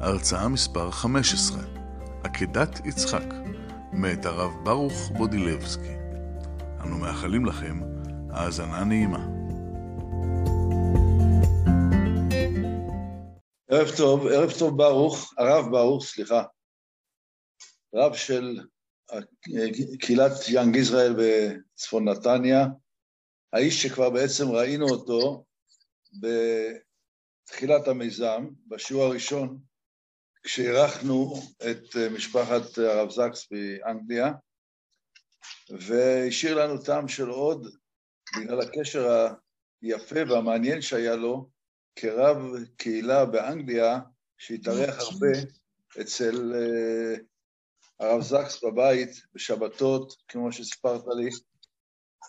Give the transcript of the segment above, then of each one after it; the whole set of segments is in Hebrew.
הרצאה מספר 15, עקדת יצחק, מאת הרב ברוך בודילבסקי. אנו מאחלים לכם האזנה נעימה. ערב טוב, ערב טוב ברוך, הרב ברוך, סליחה, רב של קהילת יאנג ישראל בצפון נתניה, האיש שכבר בעצם ראינו אותו בתחילת המיזם, בשיעור הראשון, כשאירחנו את משפחת הרב זקס באנגליה, והשאיר לנו טעם של עוד, בגלל הקשר היפה והמעניין שהיה לו, כרב קהילה באנגליה, שהתארח הרבה אצל uh, הרב זקס בבית, בשבתות, כמו שסיפרת לי.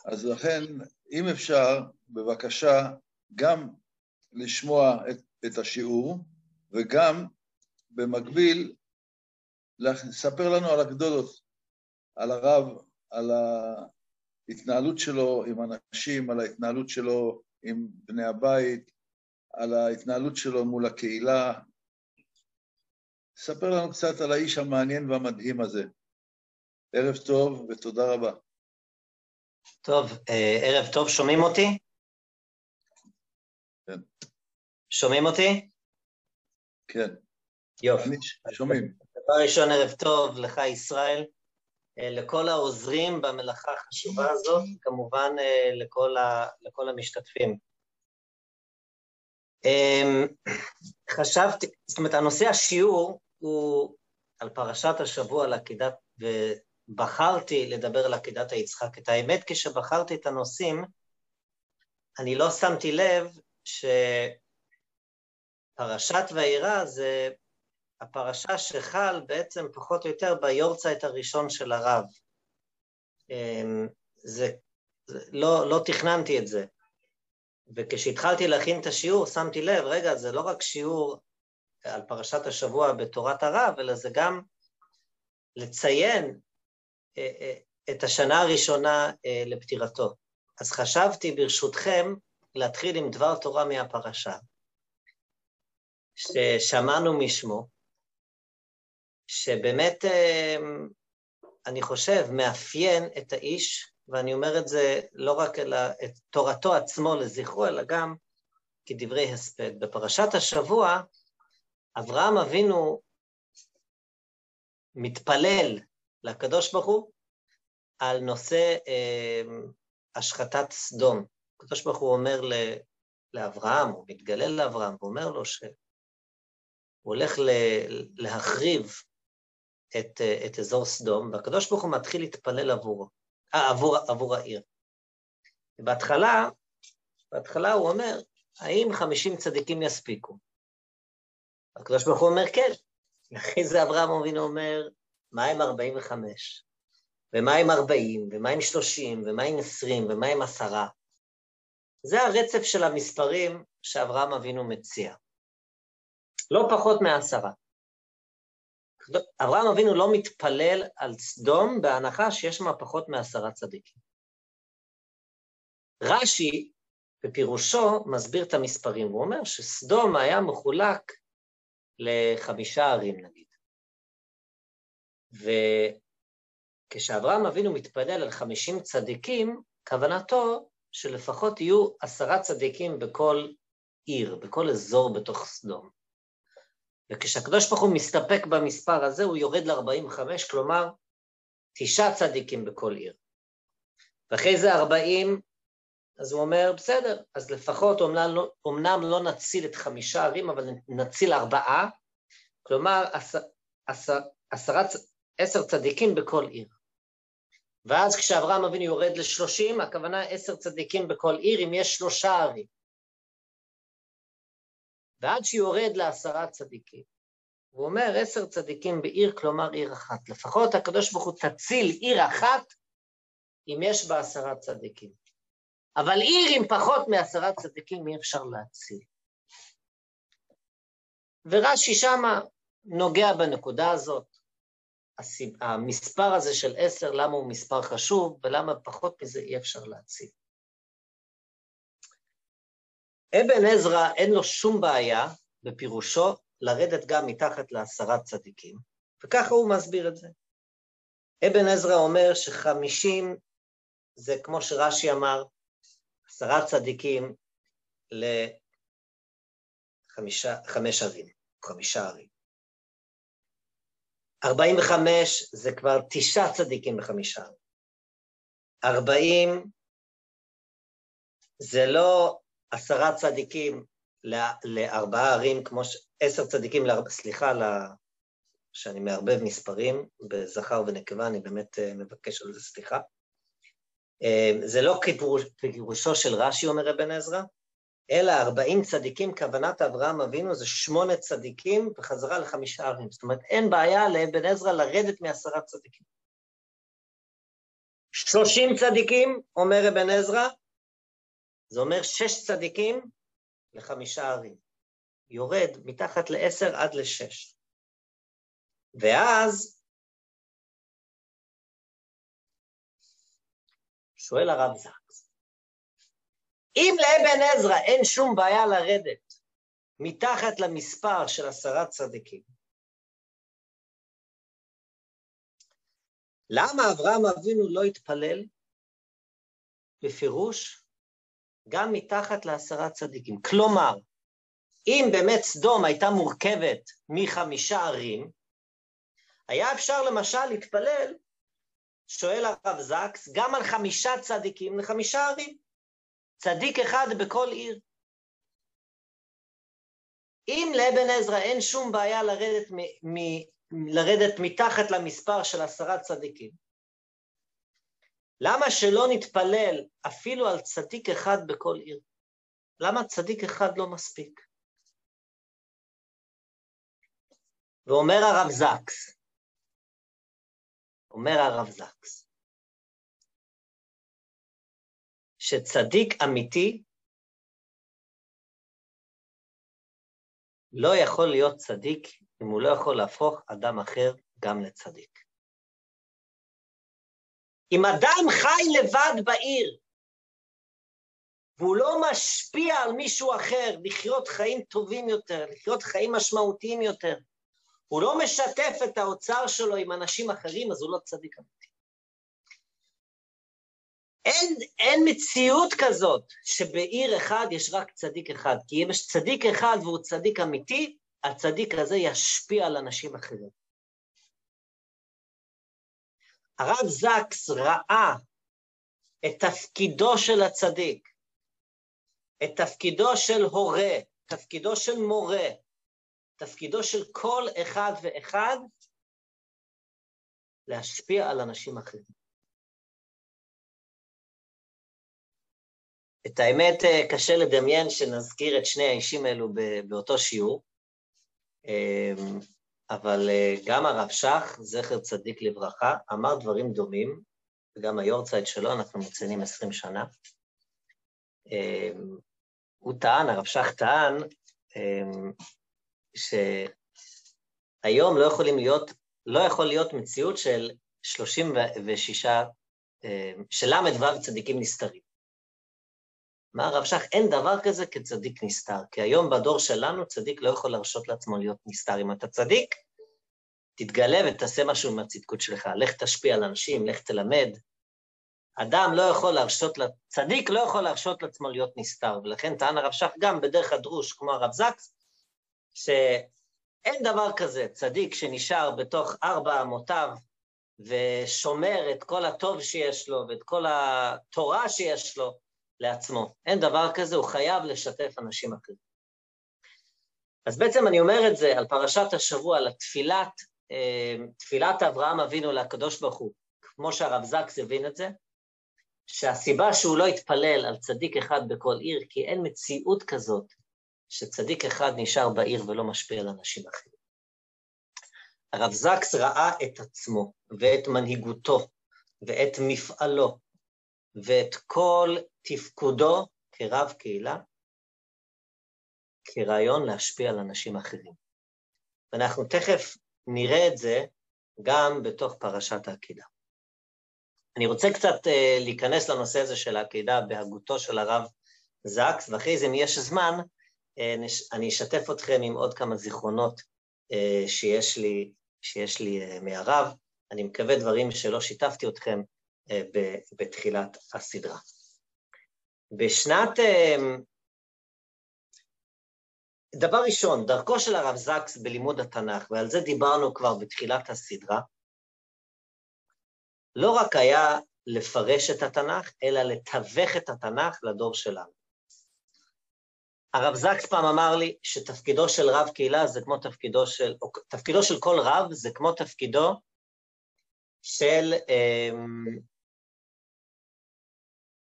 אז לכן, אם אפשר, בבקשה, גם לשמוע את, את השיעור, וגם במקביל לספר לנו על הגדולות, על הרב, על ההתנהלות שלו עם אנשים, על ההתנהלות שלו עם בני הבית, על ההתנהלות שלו מול הקהילה. ספר לנו קצת על האיש המעניין והמדהים הזה. ערב טוב ותודה רבה. טוב, אה, ערב טוב, שומעים אותי? כן. שומעים אותי? כן. יופי. שומעים. דבר ראשון, ערב טוב לך, ישראל, אה, לכל העוזרים במלאכה החשובה הזאת, כמובן אה, לכל, ה, לכל המשתתפים. אמ, חשבתי, זאת אומרת, הנושא השיעור הוא על פרשת השבוע על עקידת, ובחרתי לדבר על עקידת היצחק. את האמת, כשבחרתי את הנושאים, אני לא שמתי לב שפרשת וירא זה הפרשה שחל בעצם פחות או יותר ביורצייט הראשון של הרב. אמ, זה, זה לא, לא תכננתי את זה. וכשהתחלתי להכין את השיעור, שמתי לב, רגע, זה לא רק שיעור על פרשת השבוע בתורת הרב, אלא זה גם לציין אה, אה, את השנה הראשונה אה, לפטירתו. אז חשבתי, ברשותכם, להתחיל עם דבר תורה מהפרשה, ששמענו משמו, שבאמת, אני חושב, מאפיין את האיש ואני אומר את זה לא רק אל את תורתו עצמו לזכרו, אלא גם כדברי הספד. בפרשת השבוע, אברהם אבינו מתפלל לקדוש ברוך הוא על נושא אה, השחתת סדום. הקדוש ברוך הוא אומר ל, לאברהם, הוא מתגלה לאברהם, ואומר לו שהוא הולך ל, להחריב את, את אזור סדום, והקדוש ברוך הוא מתחיל להתפלל עבורו. אה, עבור, עבור העיר. בהתחלה, בהתחלה הוא אומר, האם 50 צדיקים יספיקו? הקדוש ברוך הוא אומר, כן. אחרי זה אברהם אבינו אומר, מה עם 45? ומה עם 40? ומה עם 30? ומה עם 20? ומה עם 10? זה הרצף של המספרים שאברהם אבינו מציע. לא פחות מעשרה. אברהם אבינו לא מתפלל על סדום בהנחה שיש שם פחות מעשרה צדיקים. רש"י בפירושו מסביר את המספרים, הוא אומר שסדום היה מחולק לחמישה ערים נגיד. וכשאברהם אבינו מתפלל על חמישים צדיקים, כוונתו שלפחות יהיו עשרה צדיקים בכל עיר, בכל אזור בתוך סדום. וכשהקדוש ברוך הוא מסתפק במספר הזה, הוא יורד ל-45, כלומר, תשעה צדיקים בכל עיר. ואחרי זה 40, אז הוא אומר, בסדר, אז לפחות אומנם לא, אומנם לא נציל את חמישה ערים, אבל נציל ארבעה, כלומר, עשר, עשר, עשרה, עשר צדיקים בכל עיר. ואז כשאברהם אבינו יורד לשלושים, הכוונה עשר צדיקים בכל עיר, אם יש שלושה ערים. ועד שיורד לעשרה צדיקים. הוא אומר עשר צדיקים בעיר, כלומר עיר אחת. לפחות הקדוש ברוך הוא תציל עיר אחת אם יש בה עשרה צדיקים. אבל עיר עם פחות מעשרה צדיקים אי אפשר להציל. ורש"י שמה נוגע בנקודה הזאת, המספר הזה של עשר, למה הוא מספר חשוב, ולמה פחות מזה אי אפשר להציל. אבן עזרא אין לו שום בעיה בפירושו לרדת גם מתחת לעשרה צדיקים, וככה הוא מסביר את זה. אבן עזרא אומר שחמישים זה כמו שרש"י אמר, עשרה צדיקים לחמש ערים, חמישה ערים. ארבעים וחמש זה כבר תשעה צדיקים בחמישה ערים. ארבעים זה לא עשרה צדיקים לארבעה ערים, כמו ש... עשר צדיקים, לארבע, סליחה, ל... שאני מערבב מספרים בזכר ונקבה, אני באמת אה, מבקש על זה סליחה. אה, זה לא כפירושו של רש"י, אומר אבן עזרא, אלא ארבעים צדיקים, כוונת אברהם אבינו זה שמונה צדיקים וחזרה לחמישה ערים. זאת אומרת, אין בעיה לאבן עזרא לרדת מעשרה צדיקים. שלושים צדיקים, אומר אבן עזרא, זה אומר שש צדיקים לחמישה ערים. יורד מתחת לעשר עד לשש. ואז שואל הרב זקס, אם לאבן עזרא אין שום בעיה לרדת מתחת למספר של עשרה צדיקים, למה אברהם אבינו לא התפלל בפירוש גם מתחת לעשרה צדיקים? כלומר, אם באמת סדום הייתה מורכבת מחמישה ערים, היה אפשר למשל להתפלל שואל הרב זקס, גם על חמישה צדיקים לחמישה ערים. צדיק אחד בכל עיר. אם לאבן עזרא אין שום בעיה לרדת, מ- מ- לרדת מתחת למספר של עשרה צדיקים, למה שלא נתפלל אפילו על צדיק אחד בכל עיר? למה צדיק אחד לא מספיק? ואומר הרב זקס, אומר הרב זקס, שצדיק אמיתי לא יכול להיות צדיק אם הוא לא יכול להפוך אדם אחר גם לצדיק. אם אדם חי לבד בעיר, והוא לא משפיע על מישהו אחר לחיות חיים טובים יותר, לחיות חיים משמעותיים יותר, הוא לא משתף את האוצר שלו עם אנשים אחרים, אז הוא לא צדיק אמיתי. אין, אין מציאות כזאת שבעיר אחד יש רק צדיק אחד, כי אם יש צדיק אחד והוא צדיק אמיתי, הצדיק הזה ישפיע על אנשים אחרים. הרב זקס ראה את תפקידו של הצדיק, את תפקידו של הורה, תפקידו של מורה, תפקידו של כל אחד ואחד להשפיע על אנשים אחרים. את האמת, אה, קשה לדמיין שנזכיר את שני האישים האלו באותו שיעור, אמ, אבל אה, גם הרב שך, זכר צדיק לברכה, אמר דברים דומים, וגם היורצייט שלו, אנחנו מציינים עשרים שנה. אמ, הוא טען, הרב שך טען, אמ, שהיום לא יכולים להיות, לא יכול להיות מציאות של 36, אה, של ל"ו צדיקים נסתרים. אמר הרב שך, אין דבר כזה כצדיק נסתר, כי היום בדור שלנו צדיק לא יכול להרשות לעצמו להיות נסתר. אם אתה צדיק, תתגלה ותעשה משהו עם הצדקות שלך, לך תשפיע על אנשים, לך תלמד. אדם לא יכול להרשות, צדיק לא יכול להרשות לעצמו להיות נסתר, ולכן טען הרב שך גם בדרך הדרוש, כמו הרב זקס, שאין דבר כזה צדיק שנשאר בתוך ארבע אמותיו ושומר את כל הטוב שיש לו ואת כל התורה שיש לו לעצמו. אין דבר כזה, הוא חייב לשתף אנשים אחרים. אז בעצם אני אומר את זה על פרשת השבוע, על התפילת, אה, תפילת אברהם אבינו לקדוש ברוך הוא, כמו שהרב זקס הבין את זה, שהסיבה שהוא לא התפלל על צדיק אחד בכל עיר, כי אין מציאות כזאת שצדיק אחד נשאר בעיר ולא משפיע על אנשים אחרים. הרב זקס ראה את עצמו ואת מנהיגותו ואת מפעלו ואת כל תפקודו כרב קהילה כרעיון להשפיע על אנשים אחרים. ואנחנו תכף נראה את זה גם בתוך פרשת העקידה. אני רוצה קצת uh, להיכנס לנושא הזה של העקידה בהגותו של הרב זקס, ואחרי זה, אם יש זמן, uh, נש... אני אשתף אתכם עם עוד כמה זיכרונות uh, שיש לי, שיש לי uh, מהרב. אני מקווה דברים שלא שיתפתי אתכם uh, בתחילת הסדרה. בשנת... Uh, דבר ראשון, דרכו של הרב זקס בלימוד התנ"ך, ועל זה דיברנו כבר בתחילת הסדרה, לא רק היה לפרש את התנ"ך, אלא לתווך את התנ"ך לדור שלנו. הרב זקס פעם אמר לי שתפקידו של רב קהילה זה כמו תפקידו של, או תפקידו של כל רב זה כמו תפקידו של, אמ,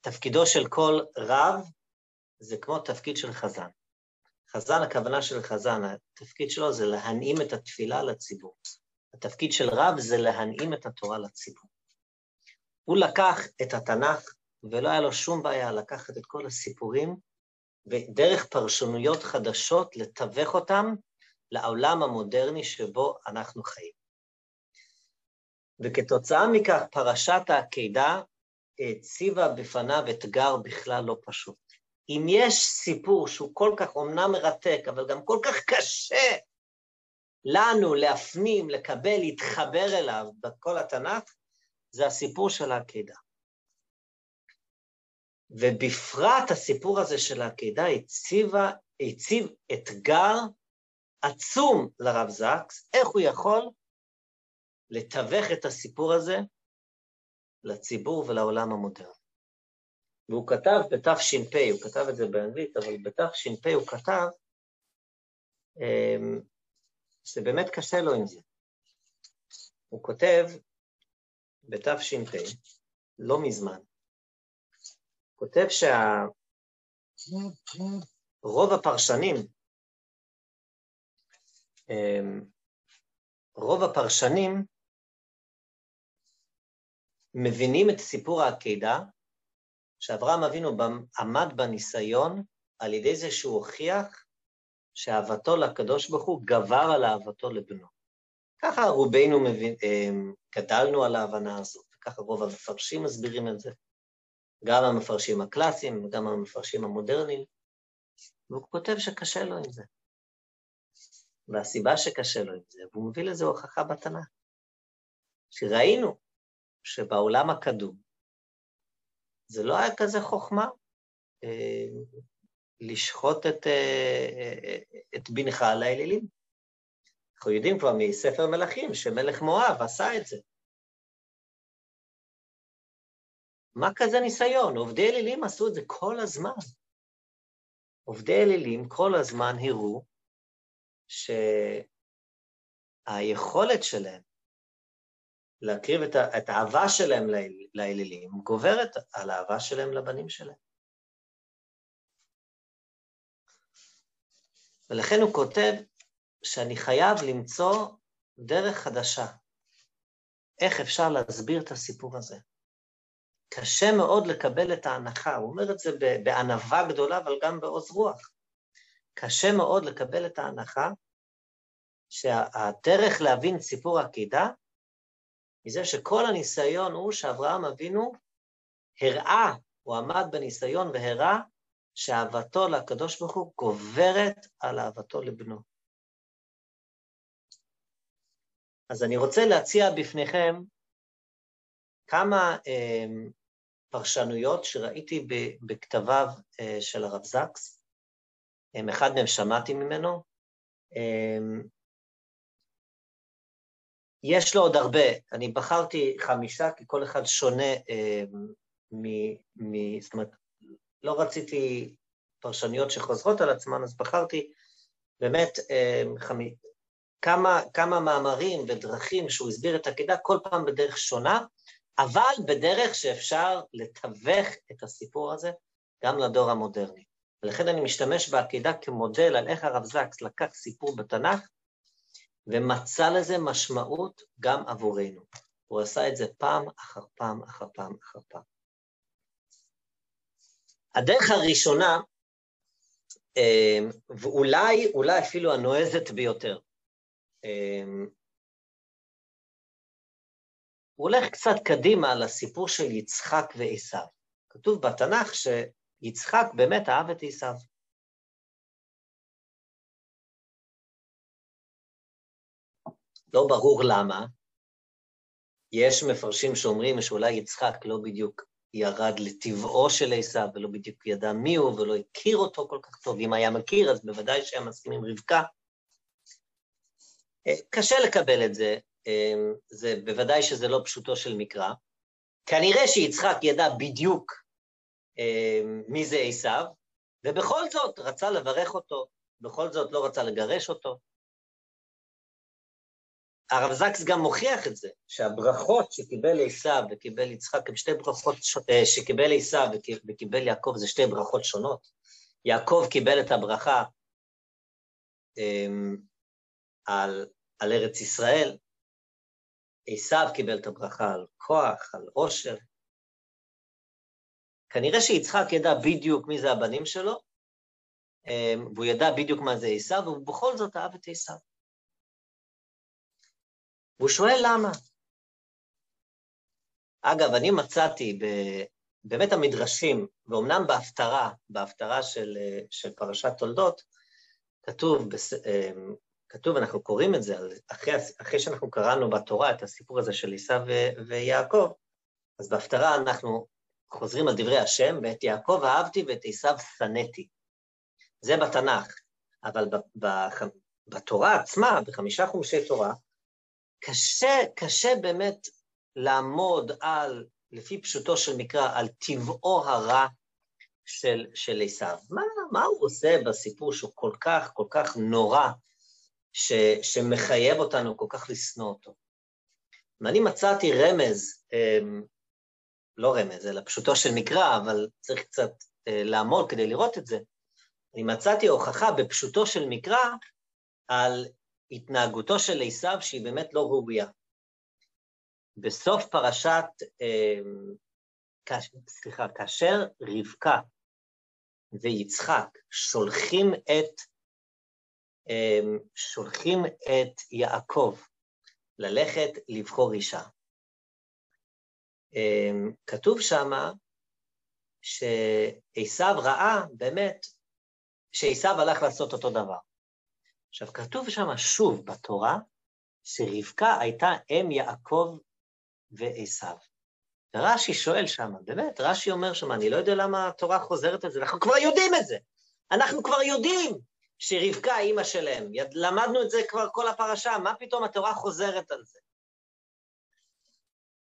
תפקידו של כל רב זה כמו תפקיד של חזן. חזן, הכוונה של חזן, התפקיד שלו זה להנעים את התפילה לציבור. התפקיד של רב זה להנעים את התורה לציבור. הוא לקח את התנ"ך, ולא היה לו שום בעיה לקחת את כל הסיפורים, ודרך פרשנויות חדשות לתווך אותם לעולם המודרני שבו אנחנו חיים. וכתוצאה מכך, פרשת העקידה הציבה בפניו אתגר בכלל לא פשוט. אם יש סיפור שהוא כל כך אומנם מרתק, אבל גם כל כך קשה לנו להפנים, לקבל, להתחבר אליו בכל התנ"ך, זה הסיפור של העקידה. ובפרט הסיפור הזה של העקידה הציבה, הציב אתגר עצום לרב זקס, איך הוא יכול לתווך את הסיפור הזה לציבור ולעולם המודרני. והוא כתב בתש"פ, הוא כתב את זה באנגלית, אבל בתש"פ הוא כתב אמ, שבאמת קשה לו עם זה. הוא כותב בתש"פ, לא מזמן, כותב שרוב הפרשנים, אמ, רוב הפרשנים מבינים את סיפור העקידה שאברהם אבינו עמד בניסיון על ידי זה שהוא הוכיח שאהבתו לקדוש ברוך הוא גבר על אהבתו לבנו. ככה רובנו מבין, אה, גדלנו על ההבנה הזאת, וככה רוב המפרשים מסבירים את זה, גם המפרשים הקלאסיים וגם המפרשים המודרניים, והוא כותב שקשה לו עם זה. והסיבה שקשה לו עם זה, והוא מביא לזה הוכחה בתנ"ך, שראינו שבעולם הקדום, זה לא היה כזה חוכמה אה, לשחוט את, אה, את בנך על האלילים. אנחנו יודעים כבר מספר מלכים שמלך מואב עשה את זה. מה כזה ניסיון? עובדי אלילים עשו את זה כל הזמן. עובדי אלילים כל הזמן הראו שהיכולת שלהם להקריב את, את האהבה שלהם לאלילים גוברת על האהבה שלהם לבנים שלהם. ולכן הוא כותב שאני חייב למצוא דרך חדשה. איך אפשר להסביר את הסיפור הזה? קשה מאוד לקבל את ההנחה, הוא אומר את זה בענווה גדולה, אבל גם בעוז רוח. קשה מאוד לקבל את ההנחה שהדרך להבין סיפור עקידה מזה שכל הניסיון הוא שאברהם אבינו הראה, הוא עמד בניסיון והראה שאהבתו לקדוש ברוך הוא גוברת על אהבתו לבנו. אז אני רוצה להציע בפניכם כמה אה, פרשנויות שראיתי בכתביו אה, של הרב זקס. אה, אחד מהם שמעתי ממנו, אה, יש לו עוד הרבה, אני בחרתי חמישה, כי כל אחד שונה אה, מ, מ... זאת אומרת, לא רציתי פרשניות שחוזרות על עצמן, אז בחרתי באמת אה, חמי, כמה, כמה מאמרים ודרכים שהוא הסביר את העקידה, כל פעם בדרך שונה, אבל בדרך שאפשר לתווך את הסיפור הזה גם לדור המודרני. ולכן אני משתמש בעקידה כמודל על איך הרב זקס לקח סיפור בתנ"ך ומצא לזה משמעות גם עבורנו. הוא עשה את זה פעם אחר פעם אחר פעם אחר פעם. הדרך הראשונה, אמ, ואולי אולי אפילו הנועזת ביותר, אמ, הוא הולך קצת קדימה לסיפור של יצחק ועשיו. כתוב בתנ"ך שיצחק באמת אהב את עשיו. לא ברור למה. יש מפרשים שאומרים שאולי יצחק לא בדיוק ירד לטבעו של עשיו ולא בדיוק ידע מי הוא ולא הכיר אותו כל כך טוב. אם היה מכיר, אז בוודאי שהיה מסכים עם רבקה. אה, קשה לקבל את זה, אה, זה בוודאי שזה לא פשוטו של מקרא. כנראה שיצחק ידע בדיוק אה, מי זה עשיו, ובכל זאת רצה לברך אותו, בכל זאת לא רצה לגרש אותו. הרב זקס גם מוכיח את זה, שהברכות שקיבל עשיו וקיבל יצחק הם שתי ברכות, אה, שקיבל עשיו וקיבל יעקב זה שתי ברכות שונות. יעקב קיבל את הברכה um, על, על ארץ ישראל, עשיו קיבל את הברכה על כוח, על עושר. כנראה שיצחק ידע בדיוק מי זה הבנים שלו, um, והוא ידע בדיוק מה זה עשיו, ובכל זאת אהב את עשיו. והוא שואל למה. אגב, אני מצאתי ב... באמת המדרשים, ואומנם בהפטרה, בהפטרה של, של פרשת תולדות, כתוב, אמ, כתוב, אנחנו קוראים את זה, אחרי, אחרי שאנחנו קראנו בתורה את הסיפור הזה של עשיו ויעקב, אז בהפטרה אנחנו חוזרים על דברי השם, ואת יעקב אהבתי ואת עשיו שנאתי. זה בתנ"ך, אבל בתורה עצמה, בחמישה חומשי תורה, קשה, קשה באמת לעמוד על, לפי פשוטו של מקרא, על טבעו הרע של, של עשיו. מה, מה הוא עושה בסיפור שהוא כל כך, כל כך נורא, ש, שמחייב אותנו כל כך לשנוא אותו? ואני מצאתי רמז, אמ, לא רמז, אלא פשוטו של מקרא, אבל צריך קצת אה, לעמוד כדי לראות את זה. אני מצאתי הוכחה בפשוטו של מקרא על התנהגותו של עשיו שהיא באמת לא ראויה. בסוף פרשת, אמ, סליחה, כאשר רבקה ויצחק שולחים את, אמ, שולחים את יעקב ללכת לבחור אישה. אמ, כתוב שמה שעשיו ראה באמת שעשיו הלך לעשות אותו דבר. עכשיו, כתוב שם שוב בתורה, שרבקה הייתה אם יעקב ועשיו. ורש"י שואל שם, באמת, רש"י אומר שם, אני לא יודע למה התורה חוזרת על זה, אנחנו כבר יודעים את זה. אנחנו כבר יודעים שרבקה אימא שלהם. למדנו את זה כבר כל הפרשה, מה פתאום התורה חוזרת על זה?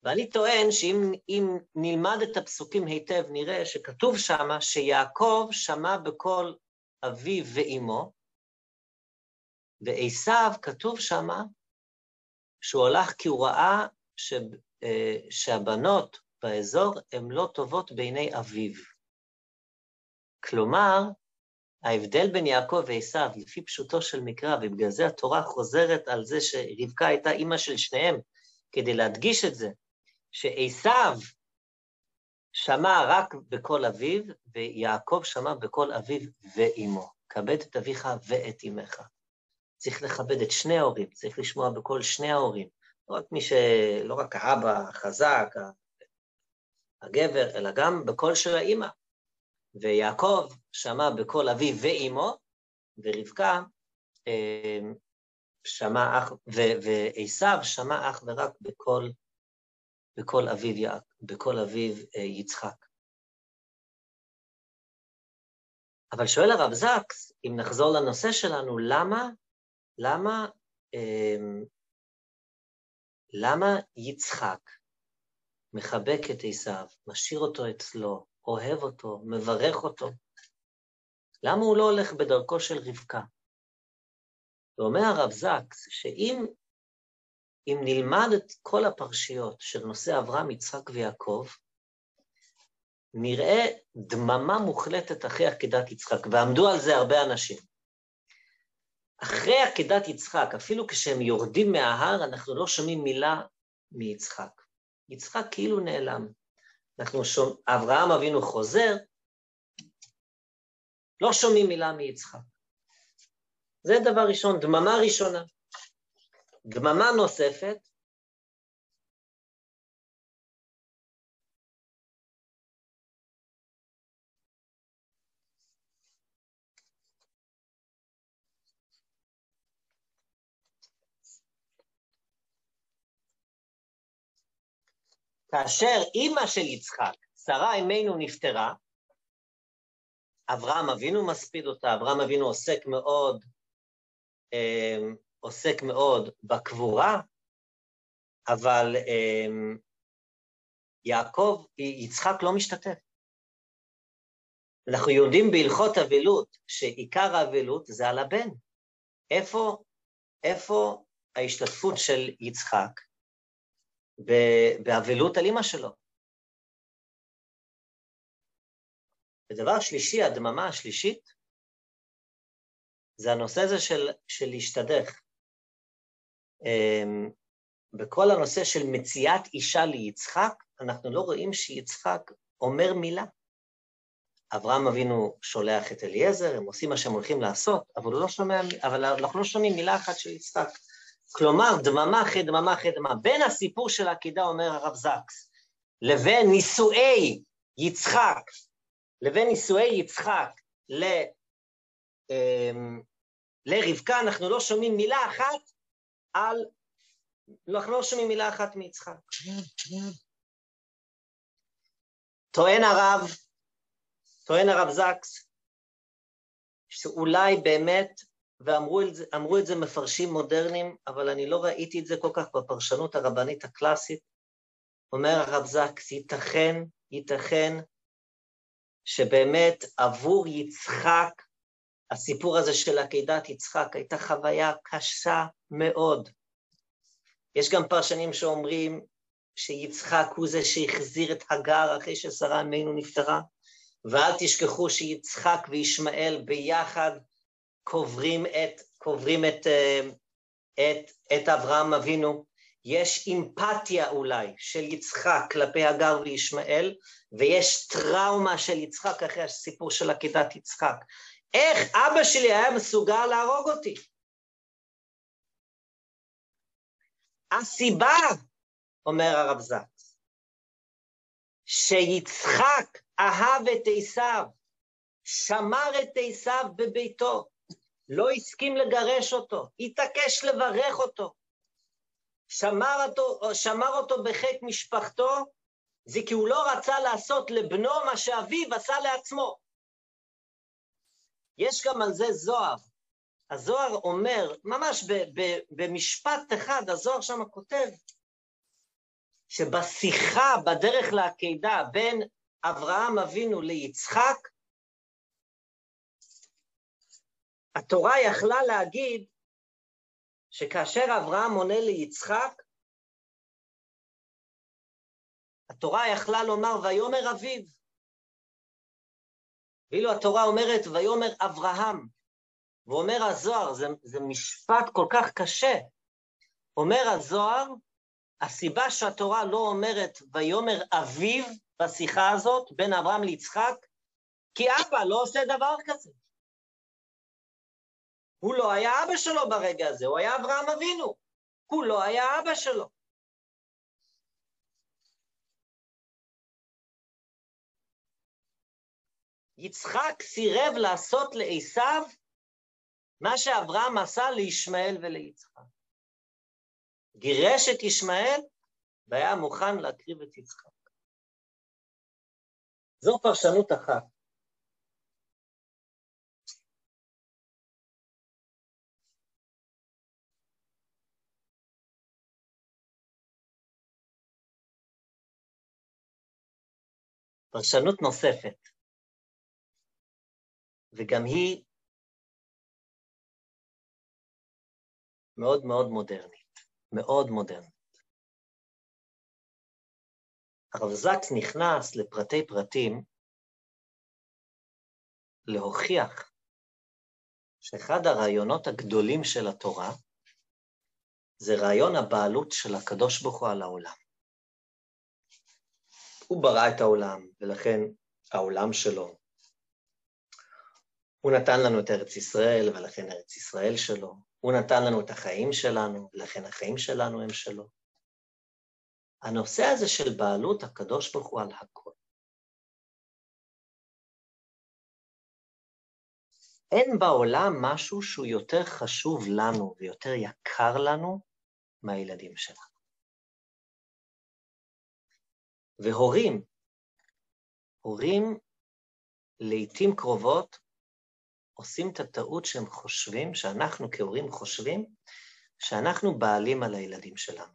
ואני טוען שאם נלמד את הפסוקים היטב, נראה שכתוב שם שיעקב שמע בקול אביו ואימו, ועשיו, כתוב שמה, שהוא הלך כי הוא ראה ש, אה, שהבנות באזור הן לא טובות בעיני אביו. כלומר, ההבדל בין יעקב ועשיו, לפי פשוטו של מקרא, ובגלל זה התורה חוזרת על זה שרבקה הייתה אימא של שניהם, כדי להדגיש את זה, שעשיו שמע רק בקול אביו, ויעקב שמע בקול אביו ואימו. כבד את אביך ואת אמך. צריך לכבד את שני ההורים, צריך לשמוע בקול שני ההורים. לא רק מי ש... לא רק האבא החזק, הגבר, אלא גם בקול של האימא. ויעקב שמע בקול אביו ואימו, ורבקה אה, שמע אך, ועשיו שמע אך ורק בקול, בקול אביו, בקול אביו אה, יצחק. אבל שואל הרב זקס, אם נחזור לנושא שלנו, למה למה, אמ, למה יצחק מחבק את עשיו, משאיר אותו אצלו, אוהב אותו, מברך אותו? למה הוא לא הולך בדרכו של רבקה? ואומר הרב זקס, שאם אם נלמד את כל הפרשיות של נושא אברהם, יצחק ויעקב, נראה דממה מוחלטת אחרי עקדת יצחק, ועמדו על זה הרבה אנשים. אחרי עקדת יצחק, אפילו כשהם יורדים מההר, אנחנו לא שומעים מילה מיצחק. יצחק כאילו נעלם. אנחנו שומעים, אברהם אבינו חוזר, לא שומעים מילה מיצחק. זה דבר ראשון, דממה ראשונה. דממה נוספת, כאשר אימא של יצחק, שרה אמנו נפטרה, אברהם אבינו מספיד אותה, אברהם אבינו עוסק מאוד, אה, עוסק מאוד בקבורה, אבל אה, יעקב, יצחק לא משתתף. אנחנו יודעים בהלכות אבלות שעיקר האבלות זה על הבן. איפה, איפה ההשתתפות של יצחק? באבלות על אימא שלו. ודבר שלישי, הדממה השלישית, זה הנושא הזה של, של להשתדך. אמ, בכל הנושא של מציאת אישה ליצחק, אנחנו לא רואים שיצחק אומר מילה. אברהם אבינו שולח את אליעזר, הם עושים מה שהם הולכים לעשות, אבל, לא שומע, אבל אנחנו לא שומעים מילה אחת של יצחק. כלומר, דממה אחרי דממה אחרי דממה. בין הסיפור של העקידה, אומר הרב זקס, לבין נישואי יצחק, לבין נישואי יצחק ל, אמ, לרבקה, אנחנו לא שומעים מילה אחת על... אנחנו לא שומעים מילה אחת מיצחק. טוען הרב, טוען הרב זקס, שאולי באמת ואמרו את, זה, מפרשים מודרניים, אבל אני לא ראיתי את זה כל כך בפרשנות הרבנית הקלאסית. אומר הרב זקס, ייתכן, ייתכן שבאמת עבור יצחק, הסיפור הזה של עקידת יצחק הייתה חוויה קשה מאוד. יש גם פרשנים שאומרים שיצחק הוא זה שהחזיר את הגר אחרי ששרה אמנו נפטרה, ואל תשכחו שיצחק וישמעאל ביחד קוברים את, קוברים את, אה, את, את אברהם אבינו. יש אמפתיה אולי של יצחק כלפי הגר וישמעאל, ויש טראומה של יצחק אחרי הסיפור של עקידת יצחק. איך אבא שלי היה מסוגל להרוג אותי? הסיבה, אומר הרב זקס, שיצחק אהב את עשיו, שמר את עשיו בביתו, לא הסכים לגרש אותו, התעקש לברך אותו, שמר אותו, שמר אותו בחיק משפחתו, זה כי הוא לא רצה לעשות לבנו מה שאביו עשה לעצמו. יש גם על זה זוהר. הזוהר אומר, ממש ב, ב, במשפט אחד, הזוהר שם כותב, שבשיחה בדרך לעקידה בין אברהם אבינו ליצחק, התורה יכלה להגיד שכאשר אברהם עונה ליצחק, התורה יכלה לומר ויאמר אביו, ואילו התורה אומרת ויאמר אברהם, ואומר הזוהר, זה, זה משפט כל כך קשה, אומר הזוהר, הסיבה שהתורה לא אומרת ויאמר אביו בשיחה הזאת בין אברהם ליצחק, כי אבא לא עושה דבר כזה. הוא לא היה אבא שלו ברגע הזה, הוא היה אברהם אבינו. הוא לא היה אבא שלו. יצחק סירב לעשות לעשו מה שאברהם עשה לישמעאל וליצחק. גירש את ישמעאל והיה מוכן להקריב את יצחק. זו פרשנות אחת. פרשנות נוספת, וגם היא מאוד מאוד מודרנית, מאוד מודרנית. הרב זקס נכנס לפרטי פרטים להוכיח שאחד הרעיונות הגדולים של התורה זה רעיון הבעלות של הקדוש ברוך הוא על העולם. הוא ברא את העולם, ולכן העולם שלו. הוא נתן לנו את ארץ ישראל, ולכן ארץ ישראל שלו. הוא נתן לנו את החיים שלנו, ולכן החיים שלנו הם שלו. הנושא הזה של בעלות הקדוש ברוך הוא על הכל. אין בעולם משהו שהוא יותר חשוב לנו ויותר יקר לנו מהילדים שלנו. והורים, הורים לעתים קרובות עושים את הטעות שהם חושבים, שאנחנו כהורים חושבים, שאנחנו בעלים על הילדים שלנו.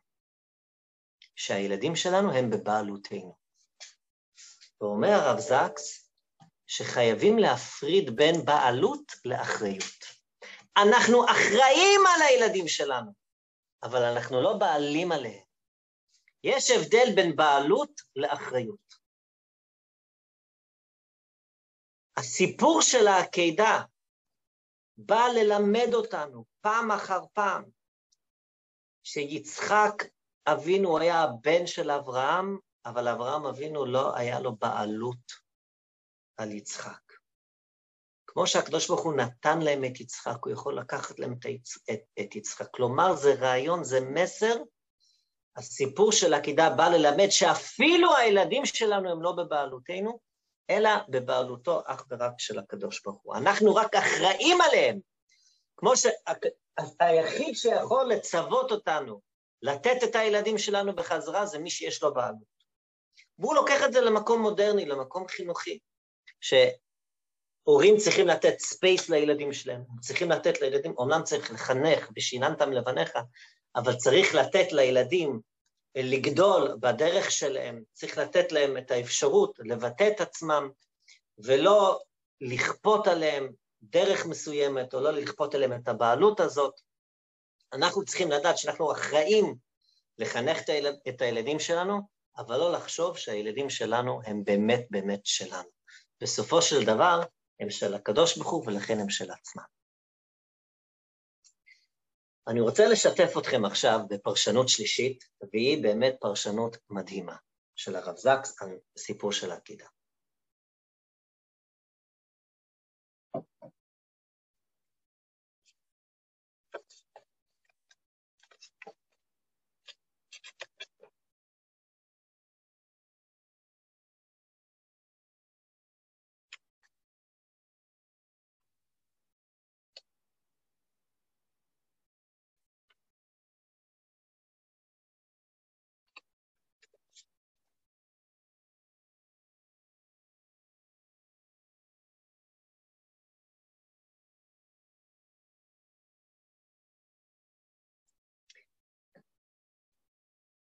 שהילדים שלנו הם בבעלותנו. ואומר הרב זקס שחייבים להפריד בין בעלות לאחריות. אנחנו אחראים על הילדים שלנו, אבל אנחנו לא בעלים עליהם. יש הבדל בין בעלות לאחריות. הסיפור של העקידה בא ללמד אותנו פעם אחר פעם שיצחק אבינו היה הבן של אברהם, אבל אברהם אבינו לא היה לו בעלות על יצחק. כמו שהקדוש ברוך הוא נתן להם את יצחק, הוא יכול לקחת להם את, את, את יצחק. כלומר, זה רעיון, זה מסר. הסיפור של עקידה בא ללמד שאפילו הילדים שלנו הם לא בבעלותנו, אלא בבעלותו אך ורק של הקדוש ברוך הוא. אנחנו רק אחראים עליהם. כמו שהיחיד שיכול לצוות אותנו לתת את הילדים שלנו בחזרה זה מי שיש לו בעלות. והוא לוקח את זה למקום מודרני, למקום חינוכי, שהורים צריכים לתת space לילדים שלהם, צריכים לתת לילדים, אומנם צריך לחנך, ושיננתם לבניך, אבל צריך לתת לילדים לגדול בדרך שלהם, צריך לתת להם את האפשרות לבטא את עצמם, ולא לכפות עליהם דרך מסוימת, או לא לכפות עליהם את הבעלות הזאת. אנחנו צריכים לדעת שאנחנו אחראים לחנך את הילדים שלנו, אבל לא לחשוב שהילדים שלנו הם באמת באמת שלנו. בסופו של דבר, הם של הקדוש ברוך הוא ולכן הם של עצמם. אני רוצה לשתף אתכם עכשיו בפרשנות שלישית, והיא באמת פרשנות מדהימה של הרב זקס על סיפור של העתידה.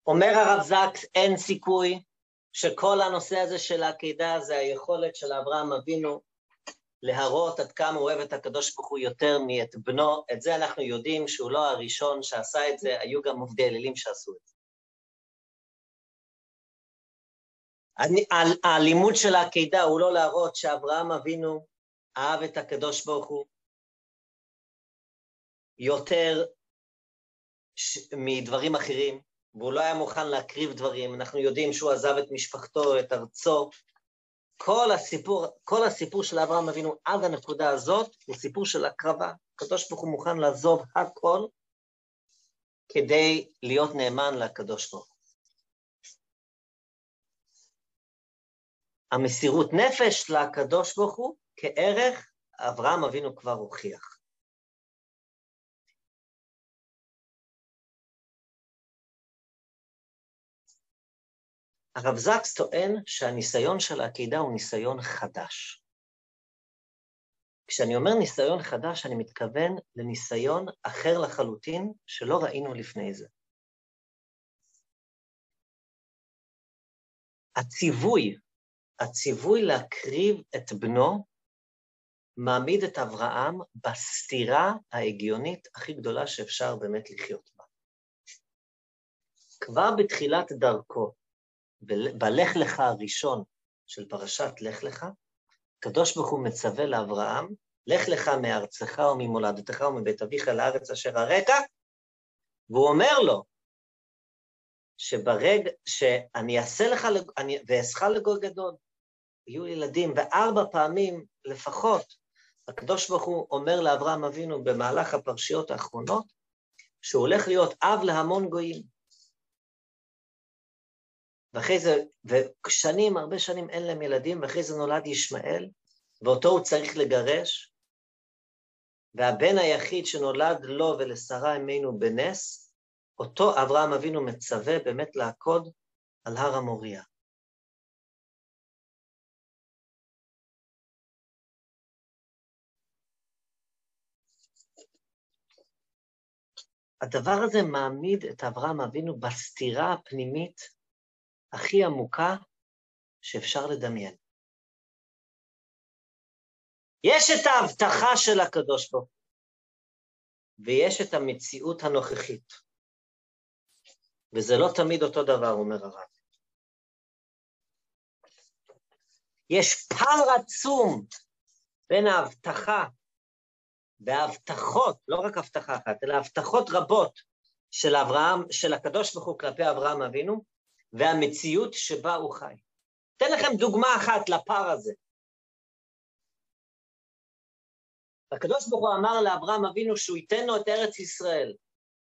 אומר הרב זקס, אין סיכוי שכל הנושא הזה של העקידה זה היכולת של אברהם אבינו להראות עד כמה הוא אוהב את הקדוש ברוך הוא יותר מאת בנו. את זה אנחנו יודעים שהוא לא הראשון שעשה את זה, היו גם עובדי אלילים שעשו את זה. הלימוד של העקידה הוא לא להראות שאברהם אבינו אהב את הקדוש ברוך הוא יותר מדברים אחרים, והוא לא היה מוכן להקריב דברים, אנחנו יודעים שהוא עזב את משפחתו, את ארצו. כל הסיפור, כל הסיפור של אברהם אבינו עד הנקודה הזאת הוא סיפור של הקרבה. הקדוש ברוך הוא מוכן לעזוב הכל כדי להיות נאמן לקדוש ברוך הוא. המסירות נפש לקדוש ברוך הוא כערך אברהם אבינו כבר הוכיח. הרב זקס טוען שהניסיון של העקידה הוא ניסיון חדש. כשאני אומר ניסיון חדש, אני מתכוון לניסיון אחר לחלוטין שלא ראינו לפני זה. הציווי, הציווי להקריב את בנו, מעמיד את אברהם בסתירה ההגיונית הכי גדולה שאפשר באמת לחיות בה. כבר בתחילת דרכו, בלך לך הראשון של פרשת לך לך, הקדוש ברוך הוא מצווה לאברהם לך לך מארצך וממולדתך ומבית אביך לארץ אשר הרקע, והוא אומר לו, שברגע שאני אעשה לך, ואעשך לגוי גדול, יהיו ילדים, וארבע פעמים לפחות, הקדוש ברוך הוא אומר לאברהם אבינו במהלך הפרשיות האחרונות, שהוא הולך להיות אב להמון גויים. ואחרי זה, ושנים, הרבה שנים אין להם ילדים, ואחרי זה נולד ישמעאל, ואותו הוא צריך לגרש, והבן היחיד שנולד לו ולשרה אמנו בנס, אותו אברהם אבינו מצווה באמת לעקוד על הר המוריה. הדבר הזה מעמיד את אברהם אבינו בסתירה הפנימית הכי עמוקה שאפשר לדמיין. יש את ההבטחה של הקדוש ברוך הוא, ויש את המציאות הנוכחית. וזה לא תמיד אותו דבר, אומר הרב. יש פער עצום בין ההבטחה וההבטחות, לא רק הבטחה אחת, אלא הבטחות רבות של אברהם, של הקדוש ברוך הוא כלפי אברהם אבינו, והמציאות שבה הוא חי. אתן לכם דוגמה אחת לפער הזה. הקדוש ברוך הוא אמר לאברהם אבינו שהוא ייתן לו את ארץ ישראל.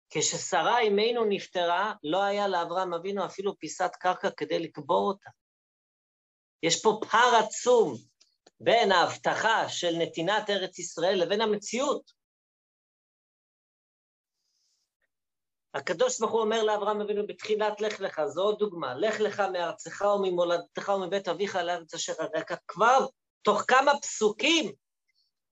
כששרה אמנו נפטרה, לא היה לאברהם אבינו אפילו פיסת קרקע כדי לקבור אותה. יש פה פער עצום בין ההבטחה של נתינת ארץ ישראל לבין המציאות. הקדוש ברוך הוא אומר לאברהם אבינו בתחילת לך לך, זו עוד דוגמה, לך לך מארצך וממולדתך ומבית אביך לארץ אשר הרקע. כבר תוך כמה פסוקים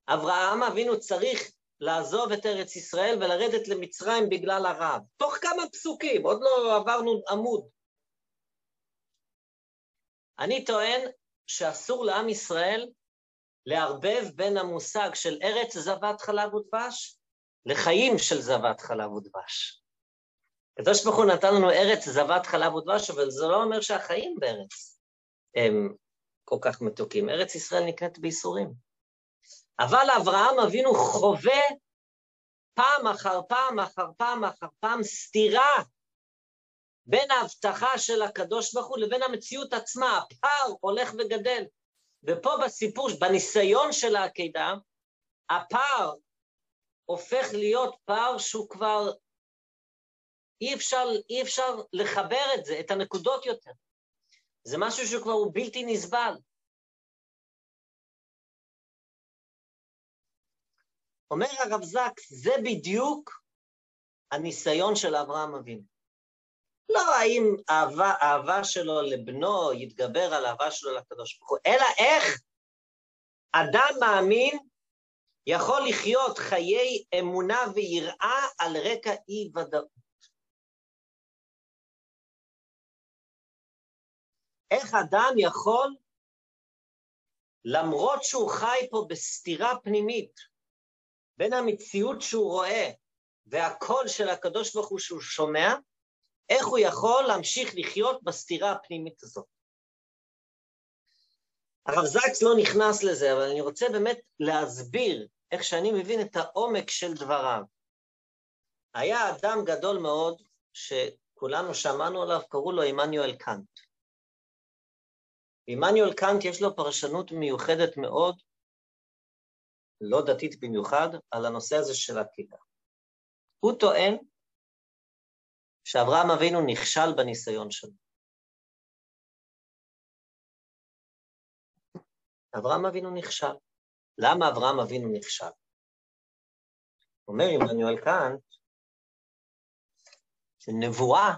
אברהם אבינו צריך לעזוב את ארץ ישראל ולרדת למצרים בגלל הרעב. תוך כמה פסוקים, עוד לא עברנו עמוד. אני טוען שאסור לעם ישראל לערבב בין המושג של ארץ זבת חלב ודבש לחיים של זבת חלב ודבש. הקדוש ברוך הוא נתן לנו ארץ זבת חלב ודבש, אבל זה לא אומר שהחיים בארץ הם כל כך מתוקים. ארץ ישראל נקראת בייסורים. אבל אברהם אבינו חווה פעם אחר פעם אחר פעם אחר פעם סתירה בין ההבטחה של הקדוש ברוך הוא לבין המציאות עצמה, הפער הולך וגדל. ופה בסיפור, בניסיון של העקידה, הפער הופך להיות פער שהוא כבר, אי אפשר, אי אפשר לחבר את זה, את הנקודות יותר. זה משהו שהוא כבר הוא בלתי נסבל. אומר הרב זקס, זה בדיוק הניסיון של אברהם אבינו. לא האם אהבה, אהבה שלו לבנו יתגבר על אהבה שלו לקדוש ברוך הוא, אלא איך אדם מאמין יכול לחיות חיי אמונה ויראה על רקע אי-ודאות. איך אדם יכול, למרות שהוא חי פה בסתירה פנימית, בין המציאות שהוא רואה והקול של הקדוש ברוך הוא שהוא שומע, איך הוא יכול להמשיך לחיות בסתירה הפנימית הזאת. הרב זקס לא נכנס לזה, אבל אני רוצה באמת להסביר איך שאני מבין את העומק של דבריו. היה אדם גדול מאוד, שכולנו שמענו עליו, קראו לו עמנואל קאנט. עמנואל קאנט יש לו פרשנות מיוחדת מאוד, לא דתית במיוחד, על הנושא הזה של עקידה. הוא טוען שאברהם אבינו נכשל בניסיון שלו. אברהם אבינו נכשל. למה אברהם אבינו נכשל? אומר עמנואל קאנט, שנבואה,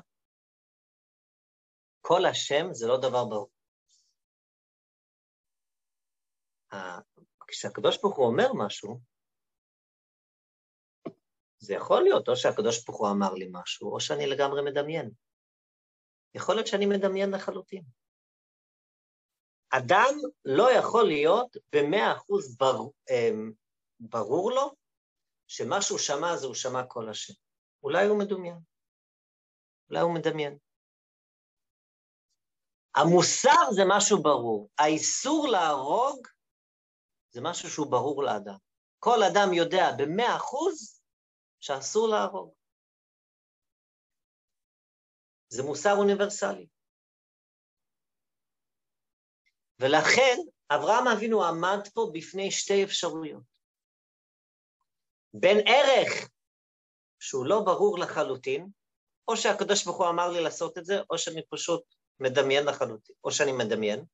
כל השם זה לא דבר ברור. כשהקדוש ברוך הוא אומר משהו, זה יכול להיות או שהקדוש ברוך הוא אמר לי משהו, או שאני לגמרי מדמיין. יכול להיות שאני מדמיין לחלוטין. אדם לא יכול להיות במאה אחוז בר, אמ, ברור לו שמה שהוא שמע זה הוא שמע כל השם. אולי הוא מדומיין, אולי הוא מדמיין. המוסר זה משהו ברור, האיסור להרוג זה משהו שהוא ברור לאדם. כל אדם יודע במאה אחוז שאסור להרוג. זה מוסר אוניברסלי. ולכן אברהם אבינו עמד פה בפני שתי אפשרויות. בין ערך שהוא לא ברור לחלוטין, או שהקדוש ברוך הוא אמר לי לעשות את זה, או שאני פשוט מדמיין לחלוטין, או שאני מדמיין,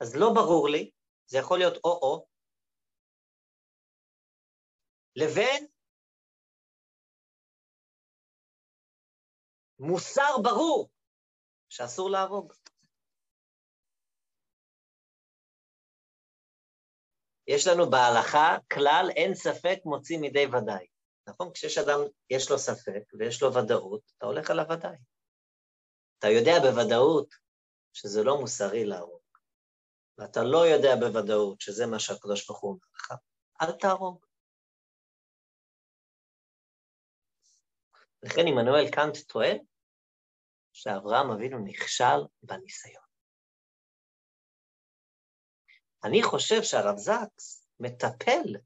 אז לא ברור לי, זה יכול להיות או-או, לבין מוסר ברור שאסור להרוג. יש לנו בהלכה כלל אין ספק מוציא מידי ודאי. נכון? כשיש אדם, יש לו ספק ויש לו ודאות, אתה הולך על הוודאי. אתה יודע בוודאות שזה לא מוסרי להרוג, ואתה לא יודע בוודאות שזה מה שהקדוש ברוך הוא אומר לך, אל תהרוג. לכן עמנואל קאנט טוען שאברהם אבינו נכשל בניסיון. אני חושב שהרב זקס מטפל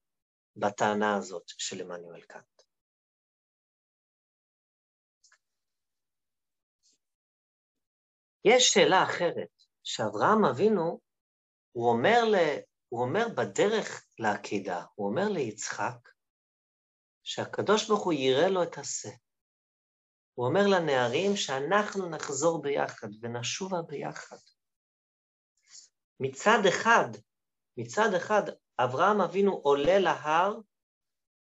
בטענה הזאת של עמנואל קאנט. יש שאלה אחרת, שאברהם אבינו, הוא אומר, ל, הוא אומר בדרך לעקידה, הוא אומר ליצחק, שהקדוש ברוך הוא יראה לו את השה. הוא אומר לנערים שאנחנו נחזור ביחד ונשובה ביחד. מצד אחד, מצד אחד, אברהם אבינו עולה להר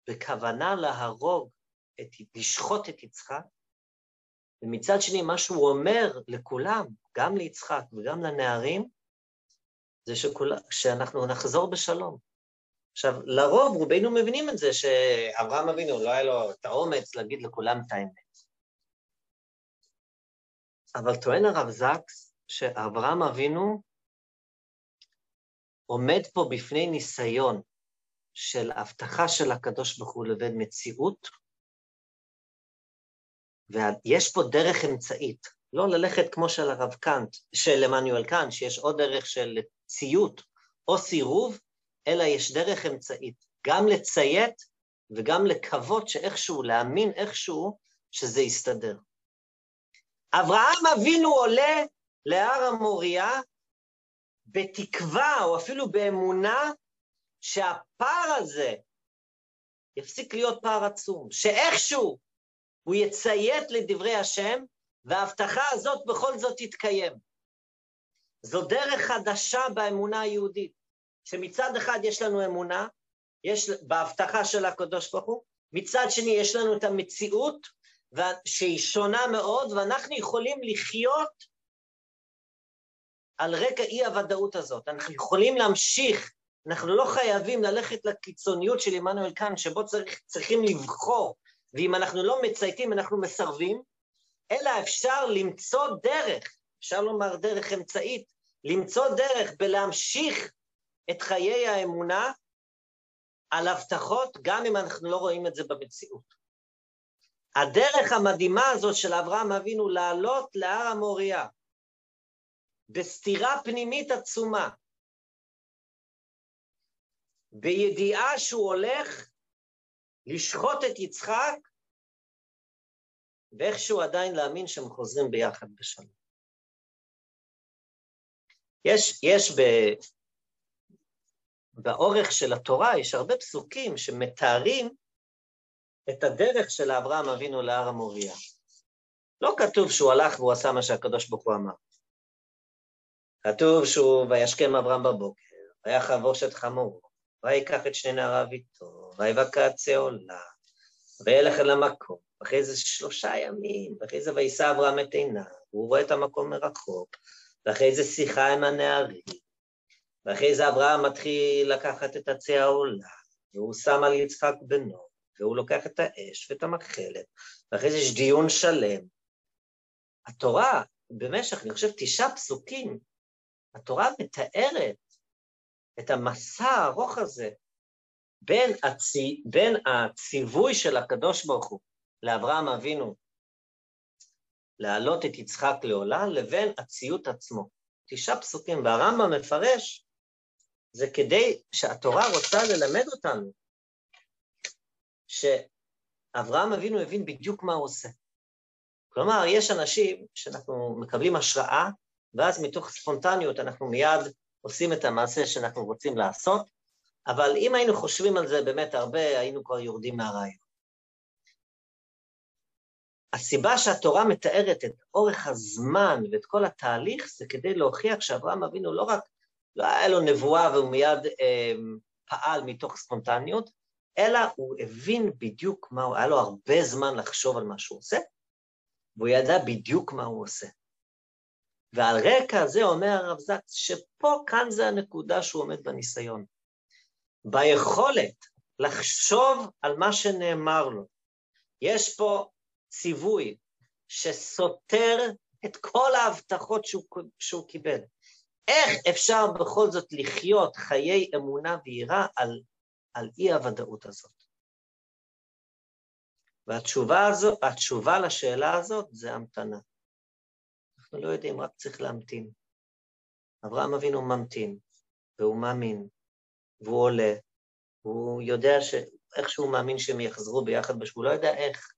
בכוונה להרוג, את, לשחוט את יצחק, ומצד שני, מה שהוא אומר לכולם, גם ליצחק וגם לנערים, זה שכול, שאנחנו נחזור בשלום. עכשיו, לרוב רובנו מבינים את זה שאברהם אבינו לא היה לו את האומץ להגיד לכולם את האמת. אבל טוען הרב זקס שאברהם אבינו עומד פה בפני ניסיון של הבטחה של הקדוש ברוך הוא לבין מציאות, ויש פה דרך אמצעית, לא ללכת כמו של הרב קאנט, של עמנואל קאנט, שיש עוד דרך של ציות או סירוב, אלא יש דרך אמצעית, גם לציית וגם לקוות שאיכשהו, להאמין איכשהו שזה יסתדר. אברהם אבינו עולה להר המוריה בתקווה או אפילו באמונה שהפער הזה יפסיק להיות פער עצום, שאיכשהו הוא יציית לדברי השם, וההבטחה הזאת בכל זאת תתקיים. זו דרך חדשה באמונה היהודית, שמצד אחד יש לנו אמונה, יש בהבטחה של הקדוש ברוך הוא, מצד שני יש לנו את המציאות שהיא שונה מאוד, ואנחנו יכולים לחיות על רקע אי-הוודאות הזאת. אנחנו יכולים להמשיך, אנחנו לא חייבים ללכת לקיצוניות של עמנואל קאן, שבו צריך, צריכים לבחור, ואם אנחנו לא מצייתים, אנחנו מסרבים, אלא אפשר למצוא דרך, אפשר לומר דרך אמצעית, למצוא דרך בלהמשיך את חיי האמונה על הבטחות, גם אם אנחנו לא רואים את זה במציאות. הדרך המדהימה הזאת של אברהם אבינו לעלות להר המוריה, בסתירה פנימית עצומה, בידיעה שהוא הולך לשחוט את יצחק, ואיכשהו עדיין להאמין שהם חוזרים ביחד בשלום. יש, יש ב, באורך של התורה, יש הרבה פסוקים שמתארים את הדרך של אברהם אבינו להר המוריה. לא כתוב שהוא הלך והוא עשה מה שהקדוש ברוך הוא אמר. כתוב שהוא, וישכם אברהם בבוקר, ויחבוש את חמורו, ויקח את שני נעריו איתו, ויבקע עולה, וילך אל המקום. אחרי זה שלושה ימים, ואחרי זה ויישא אברהם את עיניו, והוא רואה את המקום מרחוק, ואחרי זה שיחה עם הנערים, ואחרי זה אברהם מתחיל לקחת את עצי העולה, והוא שם על יצחק בנו, והוא לוקח את האש ואת המכחלת, ואחרי זה יש דיון שלם. התורה, במשך, אני חושב, תשעה פסוקים, התורה מתארת את המסע הארוך הזה בין, הצי, בין הציווי של הקדוש ברוך הוא לאברהם אבינו להעלות את יצחק לעולה, לבין הציות עצמו. תשעה פסוקים, והרמב"ם מפרש, זה כדי שהתורה רוצה ללמד אותנו שאברהם אבינו הבין בדיוק מה הוא עושה. כלומר, יש אנשים שאנחנו מקבלים השראה, ואז מתוך ספונטניות אנחנו מיד עושים את המעשה שאנחנו רוצים לעשות, אבל אם היינו חושבים על זה באמת הרבה, היינו כבר יורדים מהרעיון. הסיבה שהתורה מתארת את אורך הזמן ואת כל התהליך זה כדי להוכיח שאברהם אבינו לא רק, לא היה לו נבואה והוא מיד אה, פעל מתוך ספונטניות, אלא הוא הבין בדיוק מה הוא, היה לו הרבה זמן לחשוב על מה שהוא עושה, והוא ידע בדיוק מה הוא עושה. ועל רקע זה אומר הרב זקס, שפה, כאן זה הנקודה שהוא עומד בניסיון. ביכולת לחשוב על מה שנאמר לו. יש פה ציווי שסותר את כל ההבטחות שהוא, שהוא קיבל. איך אפשר בכל זאת לחיות חיי אמונה ויראה על, על אי-הוודאות הזאת? והתשובה הזו, התשובה לשאלה הזאת זה המתנה. אנחנו לא יודעים, רק צריך להמתין. אברהם אבינו ממתין, והוא מאמין, והוא עולה, והוא יודע שאיך שהוא מאמין שהם יחזרו ביחד הוא לא יודע איך,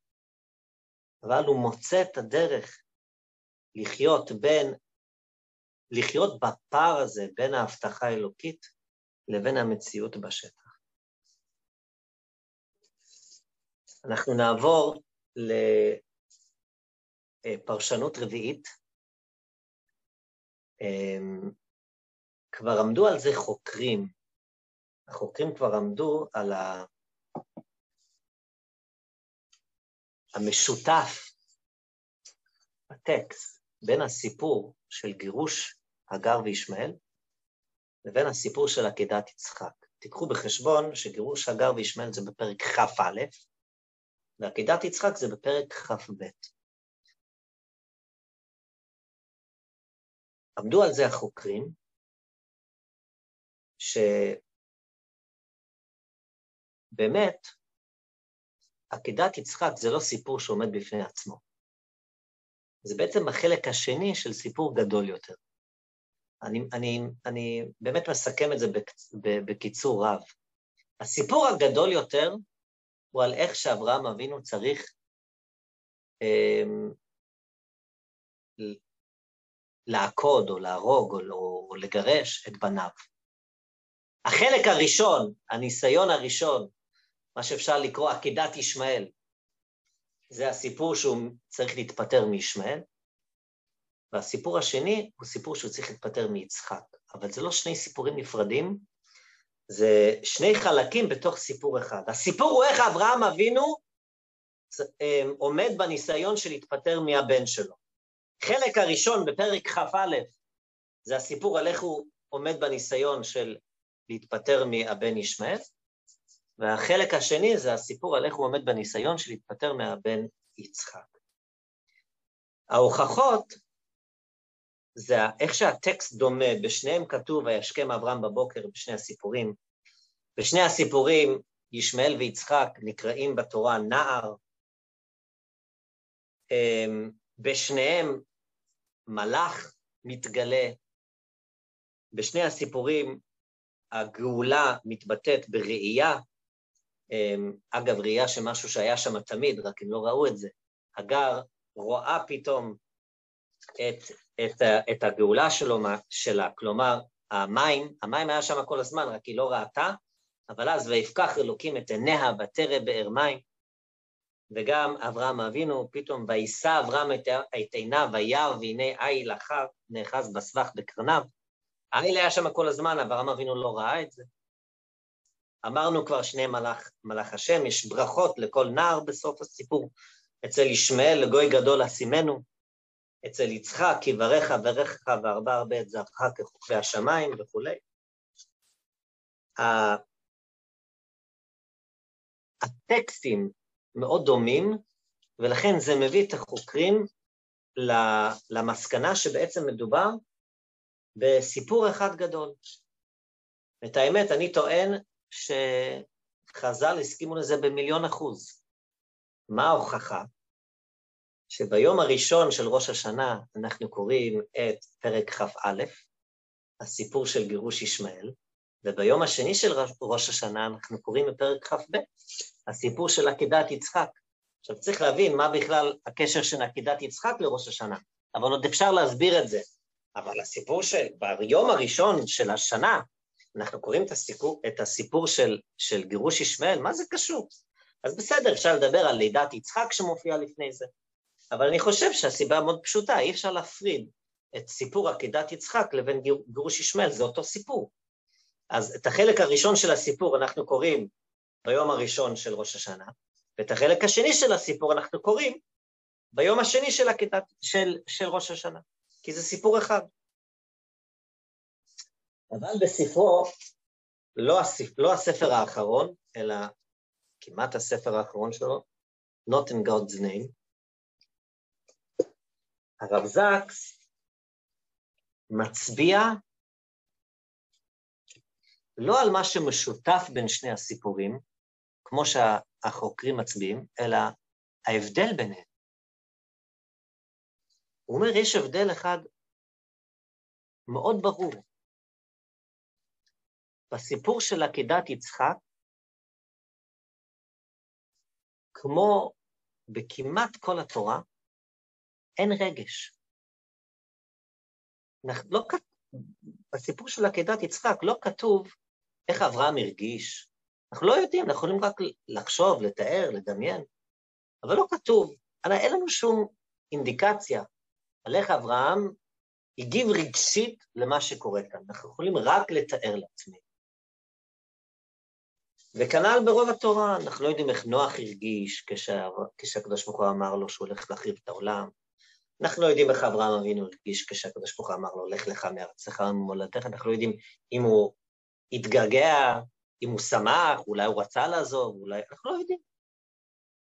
אבל הוא מוצא את הדרך לחיות בין, לחיות בפער הזה בין ההבטחה האלוקית לבין המציאות בשטח. אנחנו נעבור לפרשנות רביעית. אמ, כבר עמדו על זה חוקרים. החוקרים כבר עמדו על ה... המשותף בטקסט בין הסיפור של גירוש הגר וישמעאל לבין הסיפור של עקדת יצחק. תיקחו בחשבון שגירוש הגר וישמעאל זה בפרק כ"א, ועקדת יצחק זה בפרק כ"ב. עמדו על זה החוקרים, שבאמת עקדת יצחק זה לא סיפור שעומד בפני עצמו. זה בעצם החלק השני של סיפור גדול יותר. אני, אני, אני באמת מסכם את זה בקיצור רב. הסיפור הגדול יותר הוא על איך שאברהם אבינו צריך אה, לעקוד או להרוג או, או, או לגרש את בניו. החלק הראשון, הניסיון הראשון, מה שאפשר לקרוא עקדת ישמעאל, זה הסיפור שהוא צריך להתפטר מישמעאל, והסיפור השני הוא סיפור שהוא צריך להתפטר מיצחק. אבל זה לא שני סיפורים נפרדים, זה שני חלקים בתוך סיפור אחד. הסיפור הוא איך אברהם אבינו אמ, עומד בניסיון של להתפטר מהבן שלו. חלק הראשון בפרק כ"א זה הסיפור על איך הוא עומד בניסיון של להתפטר מהבן ישמעאל, והחלק השני זה הסיפור על איך הוא עומד בניסיון של להתפטר מהבן יצחק. ההוכחות זה איך שהטקסט דומה, בשניהם כתוב וישכם אברהם בבוקר בשני הסיפורים. בשני הסיפורים ישמעאל ויצחק נקראים בתורה נער. אמ, בשניהם מלאך מתגלה. בשני הסיפורים הגאולה מתבטאת בראייה, אמ, אגב, ראייה של משהו שהיה שם תמיד, רק הם לא ראו את זה. הגר רואה פתאום את, את, את הגאולה שלו, שלה, כלומר, המים, המים היה שם כל הזמן, רק היא לא ראתה, אבל אז ויפקח אלוקים את עיניה ותרא באר מים, וגם אברהם אבינו, פתאום ויישא אברהם את, את עיניו וירא והנה איל אחר נאחז בסבך בקרניו. האיל היה שם כל הזמן, אברהם אבינו לא ראה את זה. אמרנו כבר שני מלאך, מלאך השם, יש ברכות לכל נער בסוף הסיפור. אצל ישמעאל, לגוי גדול אשימנו, אצל יצחק, כי ברך ברכך והרבה הרבה את זרעך ככוכבי השמיים וכולי. הטקסטים מאוד דומים, ולכן זה מביא את החוקרים למסקנה שבעצם מדובר בסיפור אחד גדול. את האמת, אני טוען שחז"ל הסכימו לזה במיליון אחוז. מה ההוכחה? שביום הראשון של ראש השנה אנחנו קוראים את פרק כ"א, הסיפור של גירוש ישמעאל, וביום השני של ראש השנה אנחנו קוראים בפרק כ"ב, הסיפור של עקדת יצחק. עכשיו צריך להבין מה בכלל הקשר של עקדת יצחק לראש השנה, אבל עוד אפשר להסביר את זה. אבל הסיפור של, ביום הראשון של השנה, אנחנו קוראים את הסיפור, את הסיפור של, של גירוש ישמעאל, מה זה קשור? אז בסדר, אפשר לדבר על לידת יצחק שמופיע לפני זה, אבל אני חושב שהסיבה מאוד פשוטה, אי אפשר להפריד את סיפור עקדת יצחק לבין גירוש ישמעאל, זה אותו סיפור. אז את החלק הראשון של הסיפור אנחנו קוראים ביום הראשון של ראש השנה, ואת החלק השני של הסיפור אנחנו קוראים ביום השני של, עקדת, של, של ראש השנה, כי זה סיפור אחד. אבל בספרו, לא, הספר, לא הספר האחרון, אלא כמעט הספר האחרון שלו, Not in God's Name, הרב זקס מצביע לא על מה שמשותף בין שני הסיפורים, כמו שהחוקרים מצביעים, אלא ההבדל ביניהם. הוא אומר, יש הבדל אחד מאוד ברור. בסיפור של עקדת יצחק, כמו בכמעט כל התורה, אין רגש. לא, בסיפור של עקדת יצחק לא כתוב איך אברהם הרגיש. אנחנו לא יודעים, אנחנו יכולים רק לחשוב, לתאר, לדמיין, אבל לא כתוב, אין לנו שום אינדיקציה על איך אברהם הגיב רגשית למה שקורה כאן. אנחנו יכולים רק לתאר לעצמנו. וכנ"ל ברוב התורה, אנחנו לא יודעים איך נוח הרגיש כשהקדוש ברוך הוא אמר לו שהוא הולך להחריב את העולם. אנחנו לא יודעים איך אברהם אבינו הרגיש כשהקדוש ברוך הוא אמר לו, לך לך מארצך וממולדתך, אנחנו לא יודעים אם הוא התגעגע, אם הוא שמח, אולי הוא רצה לעזוב, אולי... אנחנו לא יודעים.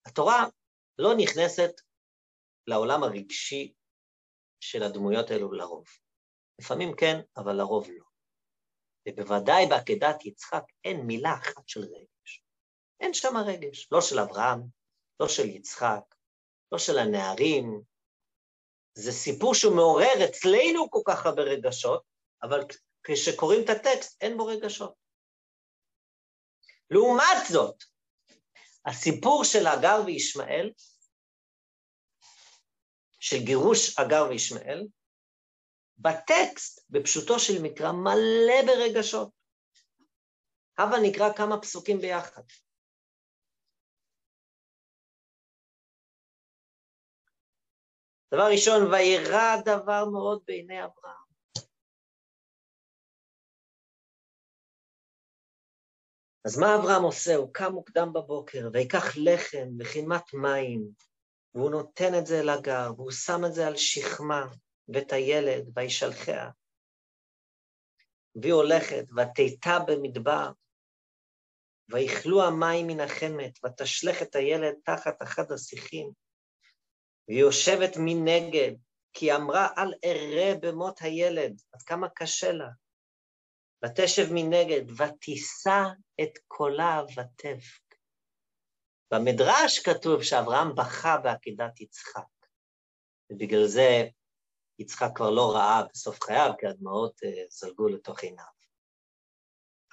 התורה לא נכנסת לעולם הרגשי של הדמויות האלו לרוב. לפעמים כן, אבל לרוב לא. ובוודאי בעקדת יצחק אין מילה אחת של רגש. אין שם רגש, לא של אברהם, לא של יצחק, לא של הנערים. זה סיפור שהוא מעורר אצלנו כל כך הרבה רגשות, אבל כשקוראים את הטקסט אין בו רגשות. לעומת זאת, הסיפור של אגר וישמעאל, של גירוש אגר וישמעאל, בטקסט, בפשוטו של מקרא, מלא ברגשות. הבה נקרא כמה פסוקים ביחד. דבר ראשון, וירא דבר מאוד בעיני אברהם. אז מה אברהם עושה? הוא קם מוקדם בבוקר, ויקח לחם וחימת מים, והוא נותן את זה לגר, והוא שם את זה על שכמה, ואת הילד, וישלחיה. והיא הולכת, ותיתה במדבר, ויכלו המים מן החמת, ותשלך את הילד תחת אחד השיחים. והיא יושבת מנגד, כי אמרה, אל אראה במות הילד, עד כמה קשה לה. ותשב מנגד, ותישא את קולה ותבק. במדרש כתוב שאברהם בכה בעקידת יצחק, ובגלל זה יצחק כבר לא ראה בסוף חייו, כי הדמעות אה, זלגו לתוך עיניו.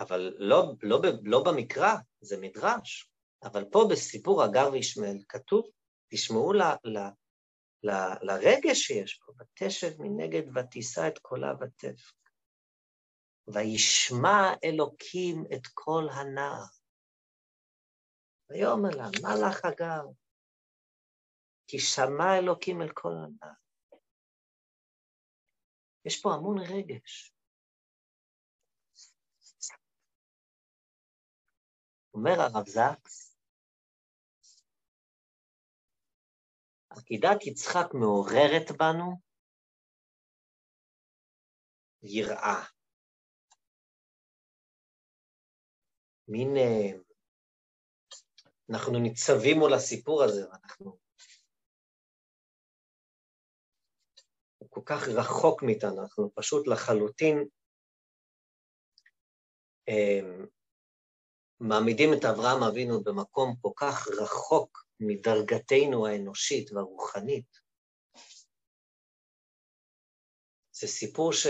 אבל לא, לא, לא במקרא, זה מדרש. אבל פה בסיפור הגר וישמעאל כתוב, תשמעו ל, לרגש שיש פה, ותשב מנגד ותישא את קולה ותבק. וישמע אלוקים את כל הנער. ויאמר לה, מה לך הגר? כי שמע אלוקים אל כל הנער. יש פה המון רגש. אומר הרב זקס, עקידת יצחק מעוררת בנו יראה. מין... אנחנו ניצבים מול הסיפור הזה, ואנחנו... הוא כל כך רחוק מאיתנו, אנחנו פשוט לחלוטין אה, מעמידים את אברהם אבינו במקום כל כך רחוק מדרגתנו האנושית והרוחנית. זה סיפור ש...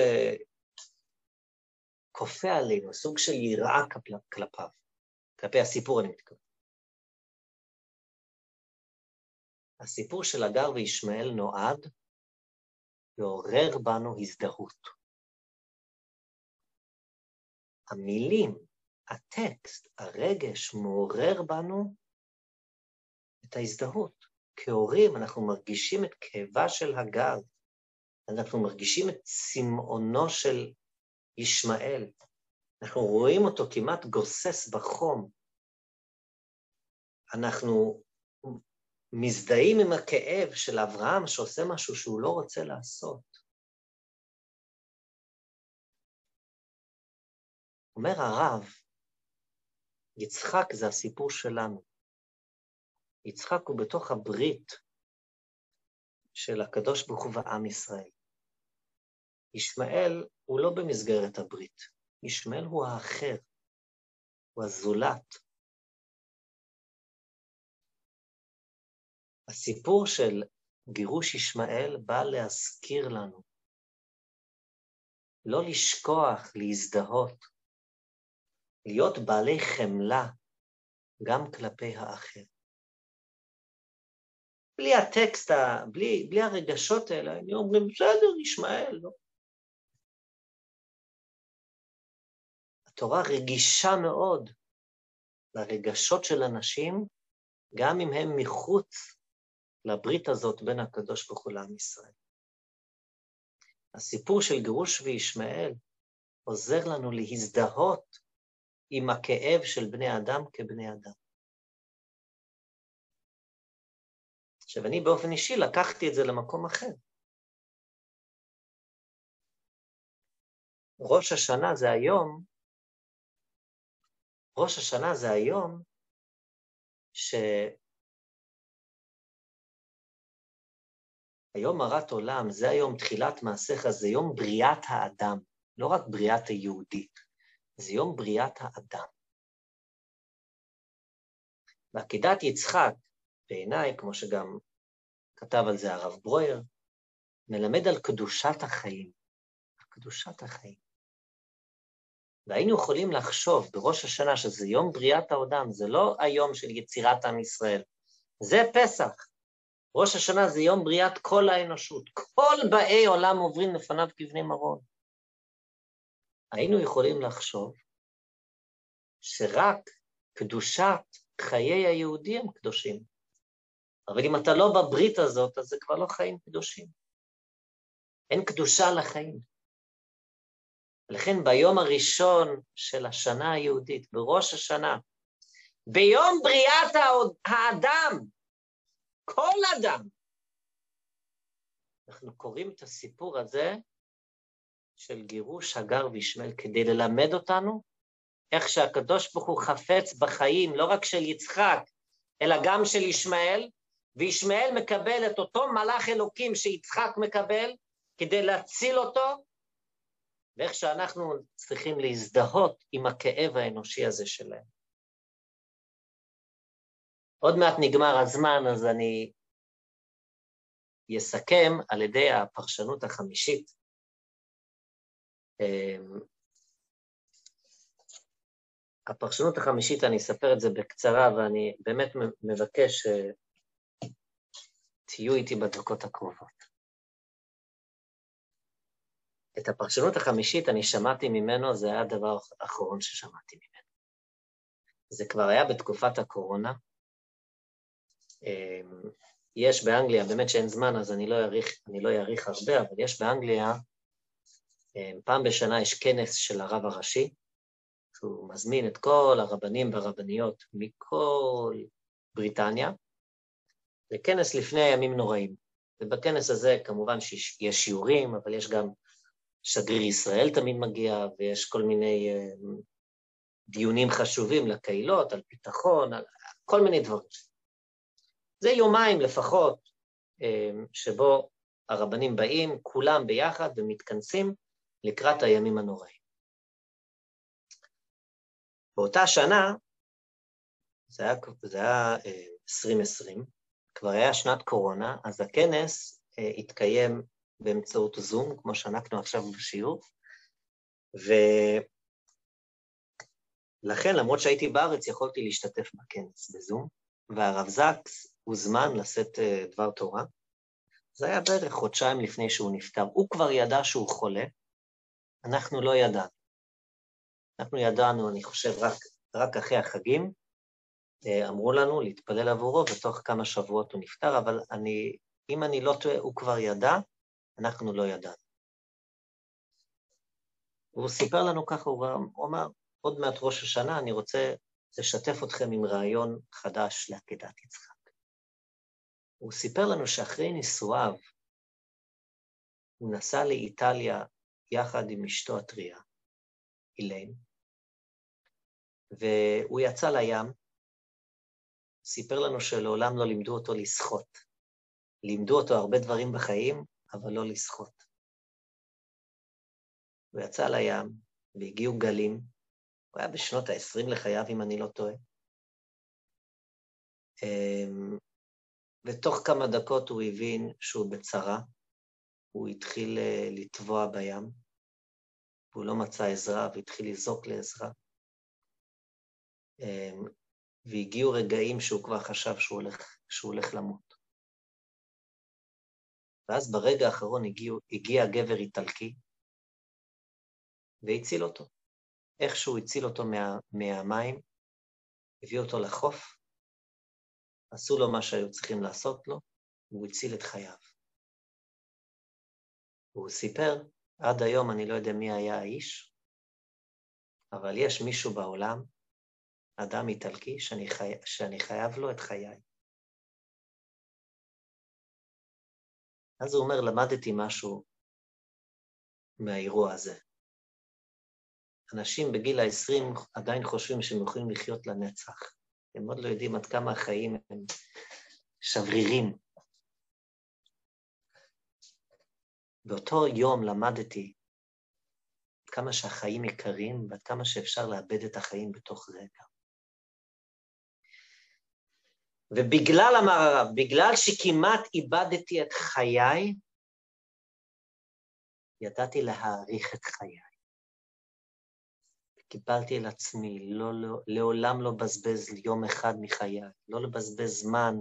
כופה עלינו, סוג של יראה כלפיו, כלפי הסיפור אני מתכוון. הסיפור של הגר וישמעאל נועד לעורר בנו הזדהות. המילים, הטקסט, הרגש, מעורר בנו את ההזדהות. כהורים אנחנו מרגישים את כאבה של הגר, אנחנו מרגישים את צמאונו של ישמעאל. אנחנו רואים אותו כמעט גוסס בחום. אנחנו מזדהים עם הכאב של אברהם שעושה משהו שהוא לא רוצה לעשות. אומר הרב, יצחק זה הסיפור שלנו. יצחק הוא בתוך הברית של הקדוש ברוך הוא ועם ישראל. ישמעאל הוא לא במסגרת הברית, ישמעאל הוא האחר, הוא הזולת. הסיפור של גירוש ישמעאל בא להזכיר לנו, לא לשכוח, להזדהות, להיות בעלי חמלה גם כלפי האחר. בלי הטקסט, בלי, בלי הרגשות האלה, אני אומרים, בסדר, ישמעאל, לא. התורה רגישה מאוד לרגשות של אנשים, גם אם הם מחוץ לברית הזאת בין הקדוש ברוך הוא לעם ישראל. הסיפור של גירוש וישמעאל עוזר לנו להזדהות עם הכאב של בני אדם כבני אדם. עכשיו, אני באופן אישי לקחתי את זה למקום אחר. ראש השנה זה היום, ראש השנה זה היום ש... היום הרת עולם, זה היום תחילת מעשיך, זה יום בריאת האדם, לא רק בריאת היהודי, זה יום בריאת האדם. בעקידת יצחק, בעיניי, כמו שגם כתב על זה הרב ברויר, מלמד על קדושת החיים, על קדושת החיים. והיינו יכולים לחשוב בראש השנה שזה יום בריאת העולם, זה לא היום של יצירת עם ישראל, זה פסח. ראש השנה זה יום בריאת כל האנושות, כל באי עולם עוברים לפניו כבני מרון. היינו יכולים לחשוב שרק קדושת חיי היהודי הם קדושים. אבל אם אתה לא בברית הזאת, אז זה כבר לא חיים קדושים. אין קדושה לחיים. לכן ביום הראשון של השנה היהודית, בראש השנה, ביום בריאת האדם, כל אדם, אנחנו קוראים את הסיפור הזה של גירוש הגר וישמעאל כדי ללמד אותנו איך שהקדוש ברוך הוא חפץ בחיים, לא רק של יצחק, אלא גם של ישמעאל, וישמעאל מקבל את אותו מלאך אלוקים שיצחק מקבל כדי להציל אותו, ואיך שאנחנו צריכים להזדהות עם הכאב האנושי הזה שלהם. עוד מעט נגמר הזמן, אז אני אסכם על ידי הפרשנות החמישית. אמ, הפרשנות החמישית, אני אספר את זה בקצרה, ואני באמת מבקש תהיו איתי בדקות הקרובות. את הפרשנות החמישית אני שמעתי ממנו, זה היה הדבר האחרון ששמעתי ממנו. זה כבר היה בתקופת הקורונה. אמ, יש באנגליה, באמת שאין זמן, אז אני לא אאריך, לא הרבה, אבל יש באנגליה, אמ, פעם בשנה יש כנס של הרב הראשי, שהוא מזמין את כל הרבנים והרבניות מכל בריטניה, זה כנס לפני הימים נוראים. ובכנס הזה כמובן שיש שיעורים, אבל יש גם שגריר ישראל תמיד מגיע, ויש כל מיני אה, דיונים חשובים לקהילות, על ביטחון, על כל מיני דברים. זה יומיים לפחות, אה, שבו הרבנים באים, כולם ביחד, ומתכנסים לקראת הימים הנוראים. באותה שנה, זה היה, זה היה 2020, אה, כבר היה שנת קורונה, אז הכנס uh, התקיים באמצעות זום, כמו שאנחנו עכשיו בשיעור, לכן, למרות שהייתי בארץ, יכולתי להשתתף בכנס בזום, והרב זקס הוזמן לשאת אה, דבר תורה. זה היה בערך חודשיים לפני שהוא נפטר. הוא כבר ידע שהוא חולה, אנחנו לא ידענו. אנחנו ידענו, אני חושב, רק, רק אחרי החגים, אה, אמרו לנו להתפלל עבורו, ותוך כמה שבועות הוא נפטר, אבל אני, אם אני לא טועה, הוא כבר ידע, אנחנו לא ידענו. והוא סיפר לנו ככה, הוא אמר, עוד מעט ראש השנה, אני רוצה לשתף אתכם עם רעיון חדש לעקדת יצחק. הוא סיפר לנו שאחרי נישואיו, הוא נסע לאיטליה יחד עם אשתו הטריה, אילן, והוא יצא לים, סיפר לנו שלעולם לא לימדו אותו לשחות. לימדו אותו הרבה דברים בחיים, אבל לא לשחות. הוא יצא לים, והגיעו גלים, הוא היה בשנות ה-20 לחייו, אם אני לא טועה. אמ, ותוך כמה דקות הוא הבין שהוא בצרה, הוא התחיל אה, לטבוע בים, והוא לא מצא עזרה והתחיל לזעוק לעזרה. והגיעו רגעים שהוא כבר חשב שהוא הולך, שהוא הולך למות. ואז ברגע האחרון הגיע, הגיע גבר איטלקי והציל אותו. איכשהו הציל אותו מה, מהמים, הביא אותו לחוף, עשו לו מה שהיו צריכים לעשות לו, והוא הציל את חייו. והוא סיפר, עד היום אני לא יודע מי היה האיש, אבל יש מישהו בעולם, אדם איטלקי, שאני, חי... שאני חייב לו את חיי. אז הוא אומר, למדתי משהו מהאירוע הזה. אנשים בגיל ה-20 עדיין חושבים שהם יכולים לחיות לנצח. הם עוד לא יודעים עד כמה החיים הם שברירים. באותו יום למדתי עד כמה שהחיים יקרים ועד כמה שאפשר לאבד את החיים בתוך רגע. ובגלל, אמר הרב, בגלל שכמעט איבדתי את חיי, ידעתי להעריך את חיי. קיבלתי על עצמי לא, לא, לעולם לא בזבז יום אחד מחיי, לא לבזבז זמן,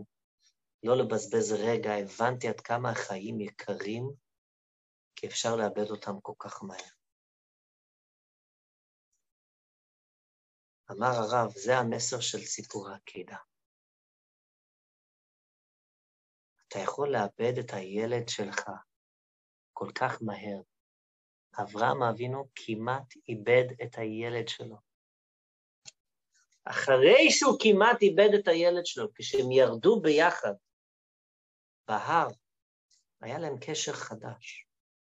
לא לבזבז רגע, הבנתי עד כמה החיים יקרים, כי אפשר לאבד אותם כל כך מהר. אמר הרב, זה המסר של סיפור העקידה. אתה יכול לאבד את הילד שלך כל כך מהר, אברהם אבינו כמעט איבד את הילד שלו. אחרי שהוא כמעט איבד את הילד שלו, כשהם ירדו ביחד בהר, היה להם קשר חדש.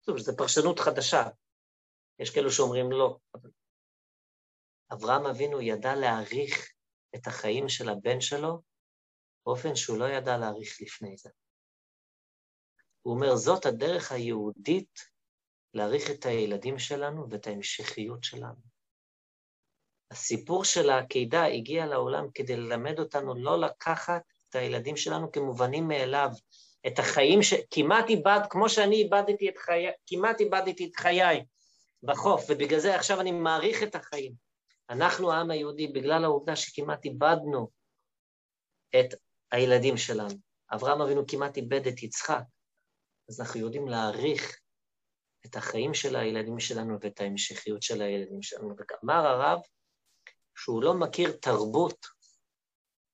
טוב, זו פרשנות חדשה. יש כאלו שאומרים לא, אברהם אבינו ידע להעריך את החיים של הבן שלו באופן שהוא לא ידע להעריך לפני זה. הוא אומר, זאת הדרך היהודית להעריך את הילדים שלנו ואת ההמשכיות שלנו. הסיפור של העקידה הגיע לעולם כדי ללמד אותנו לא לקחת את הילדים שלנו כמובנים מאליו, את החיים ש... כמעט איבד, כמו שאני איבדתי את חיי, כמעט איבדתי את חיי בחוף, ובגלל זה עכשיו אני מעריך את החיים. אנחנו, העם היהודי, בגלל העובדה שכמעט איבדנו את הילדים שלנו. אברהם אבינו כמעט איבד את יצחק, אז אנחנו יודעים להעריך את החיים של הילדים שלנו ואת ההמשכיות של הילדים שלנו. ואמר הרב שהוא לא מכיר תרבות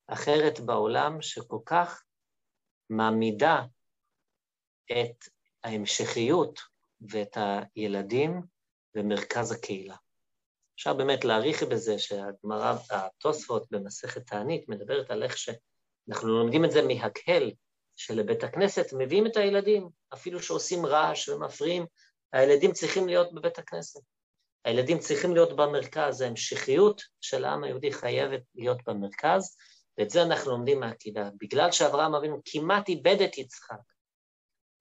אחרת בעולם שכל כך מעמידה את ההמשכיות ואת הילדים במרכז הקהילה. אפשר באמת להעריך בזה שהגמרא, התוספות במסכת תענית מדברת על איך שאנחנו לומדים את זה מהקהל, שלבית הכנסת מביאים את הילדים, אפילו שעושים רעש ומפריעים, הילדים צריכים להיות בבית הכנסת. הילדים צריכים להיות במרכז, ההמשכיות של העם היהודי חייבת להיות במרכז, ואת זה אנחנו לומדים מהעקידה. בגלל שאברהם אבינו כמעט איבד את יצחק,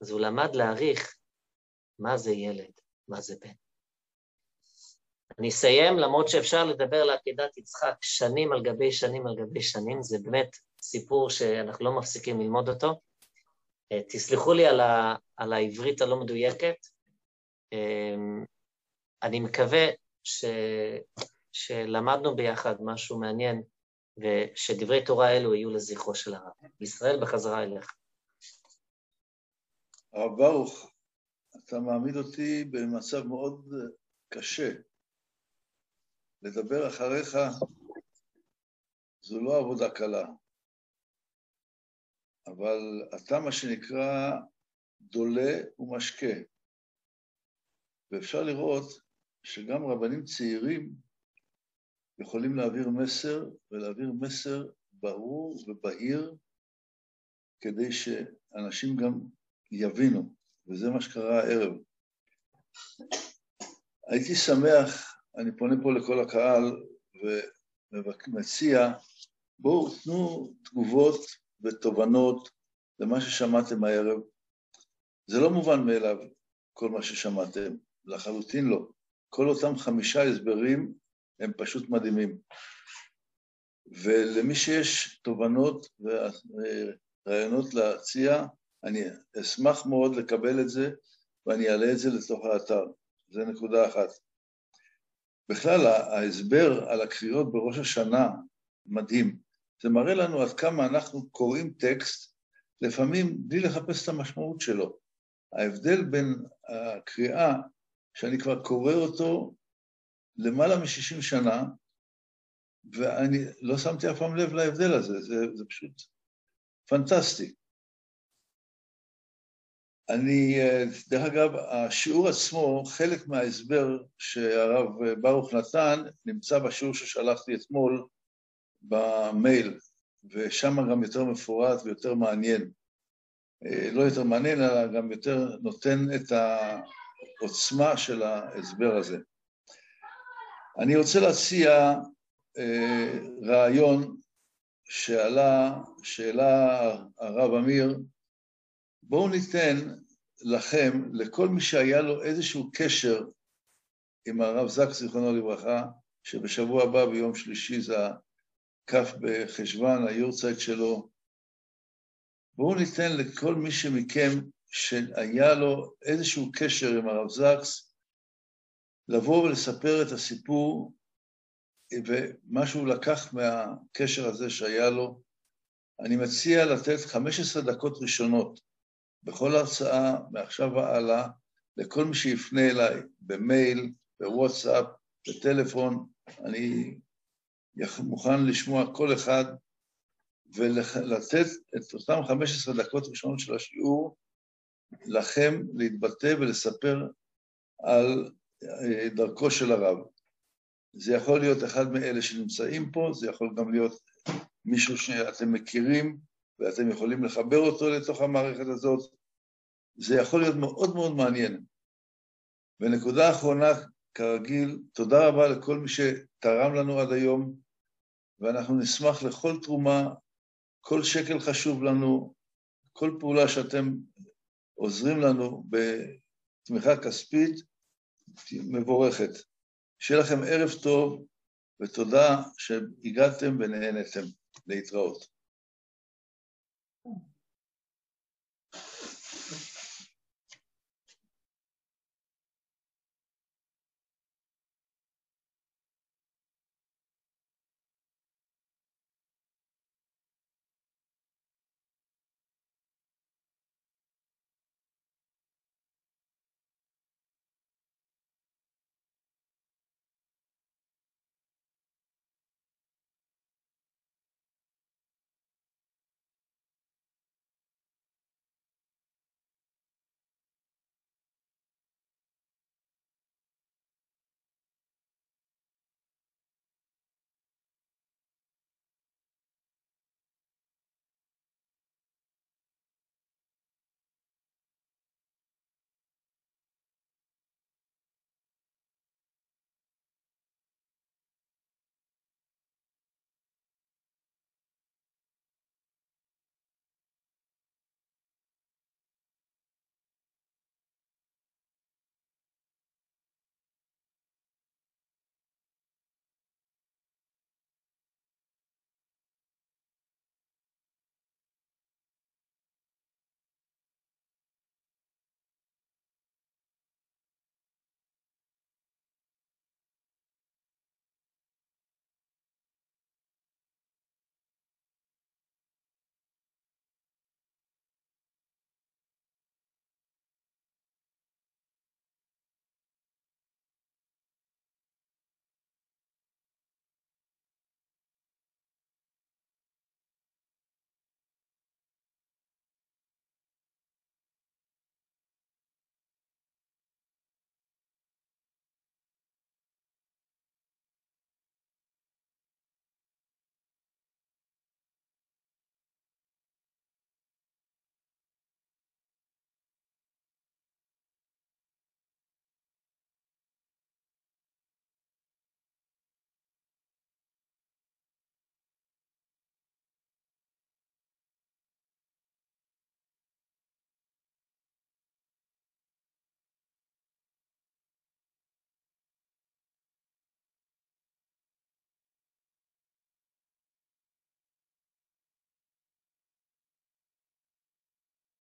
אז הוא למד להעריך מה זה ילד, מה זה בן. אני אסיים, למרות שאפשר לדבר על עקידת יצחק שנים על גבי שנים על גבי שנים, זה באמת סיפור שאנחנו לא מפסיקים ללמוד אותו. אה, תסלחו לי על, ה, על העברית הלא מדויקת, אמ, אני מקווה ש... שלמדנו ביחד משהו מעניין, ושדברי תורה אלו יהיו לזכרו של הרב. ישראל בחזרה אליך. הרב ברוך, אתה מעמיד אותי במצב מאוד קשה. לדבר אחריך זו לא עבודה קלה, אבל אתה מה שנקרא דולה ומשקה. ואפשר לראות שגם רבנים צעירים יכולים להעביר מסר, ולהעביר מסר ברור ובהיר, כדי שאנשים גם יבינו, וזה מה שקרה הערב. הייתי שמח, אני פונה פה לכל הקהל ומציע, בואו תנו תגובות ותובנות למה ששמעתם הערב. זה לא מובן מאליו, כל מה ששמעתם, לחלוטין לא. כל אותם חמישה הסברים הם פשוט מדהימים. ולמי שיש תובנות ורעיונות להציע, אני אשמח מאוד לקבל את זה ואני אעלה את זה לתוך האתר. זו נקודה אחת. בכלל, ההסבר על הקריאות בראש השנה מדהים. זה מראה לנו עד כמה אנחנו קוראים טקסט, לפעמים בלי לחפש את המשמעות שלו. ההבדל בין הקריאה, שאני כבר קורא אותו למעלה מ-60 שנה, ואני לא שמתי אף פעם לב להבדל הזה, זה, זה פשוט פנטסטי. אני, דרך אגב, השיעור עצמו, חלק מההסבר שהרב ברוך נתן, נמצא בשיעור ששלחתי אתמול במייל, ושם גם יותר מפורט ויותר מעניין. לא יותר מעניין, אלא גם יותר נותן את העוצמה של ההסבר הזה. אני רוצה להציע אה, רעיון שעלה, שאלה הרב אמיר, בואו ניתן לכם, לכל מי שהיה לו איזשהו קשר עם הרב זק, זיכרונו לברכה, שבשבוע הבא, ביום שלישי, זה כ' בחשוון, היורצייט שלו, בואו ניתן לכל מי שמכם שהיה לו איזשהו קשר עם הרב זקס, לבוא ולספר את הסיפור ומה שהוא לקח מהקשר הזה שהיה לו. אני מציע לתת 15 דקות ראשונות בכל הרצאה, מעכשיו והלאה, לכל מי שיפנה אליי במייל, בוואטסאפ, בטלפון, אני מוכן לשמוע כל אחד ולתת את אותם 15 דקות ראשונות של השיעור לכם להתבטא ולספר על אה, דרכו של הרב. זה יכול להיות אחד מאלה שנמצאים פה, זה יכול גם להיות מישהו שאתם מכירים ואתם יכולים לחבר אותו לתוך המערכת הזאת. זה יכול להיות מאוד מאוד מעניין. ונקודה אחרונה, כרגיל, תודה רבה לכל מי שתרם לנו עד היום, ואנחנו נשמח לכל תרומה, כל שקל חשוב לנו, כל פעולה שאתם עוזרים לנו בתמיכה כספית, מבורכת. שיהיה לכם ערב טוב, ותודה שהגעתם ונהנתם להתראות.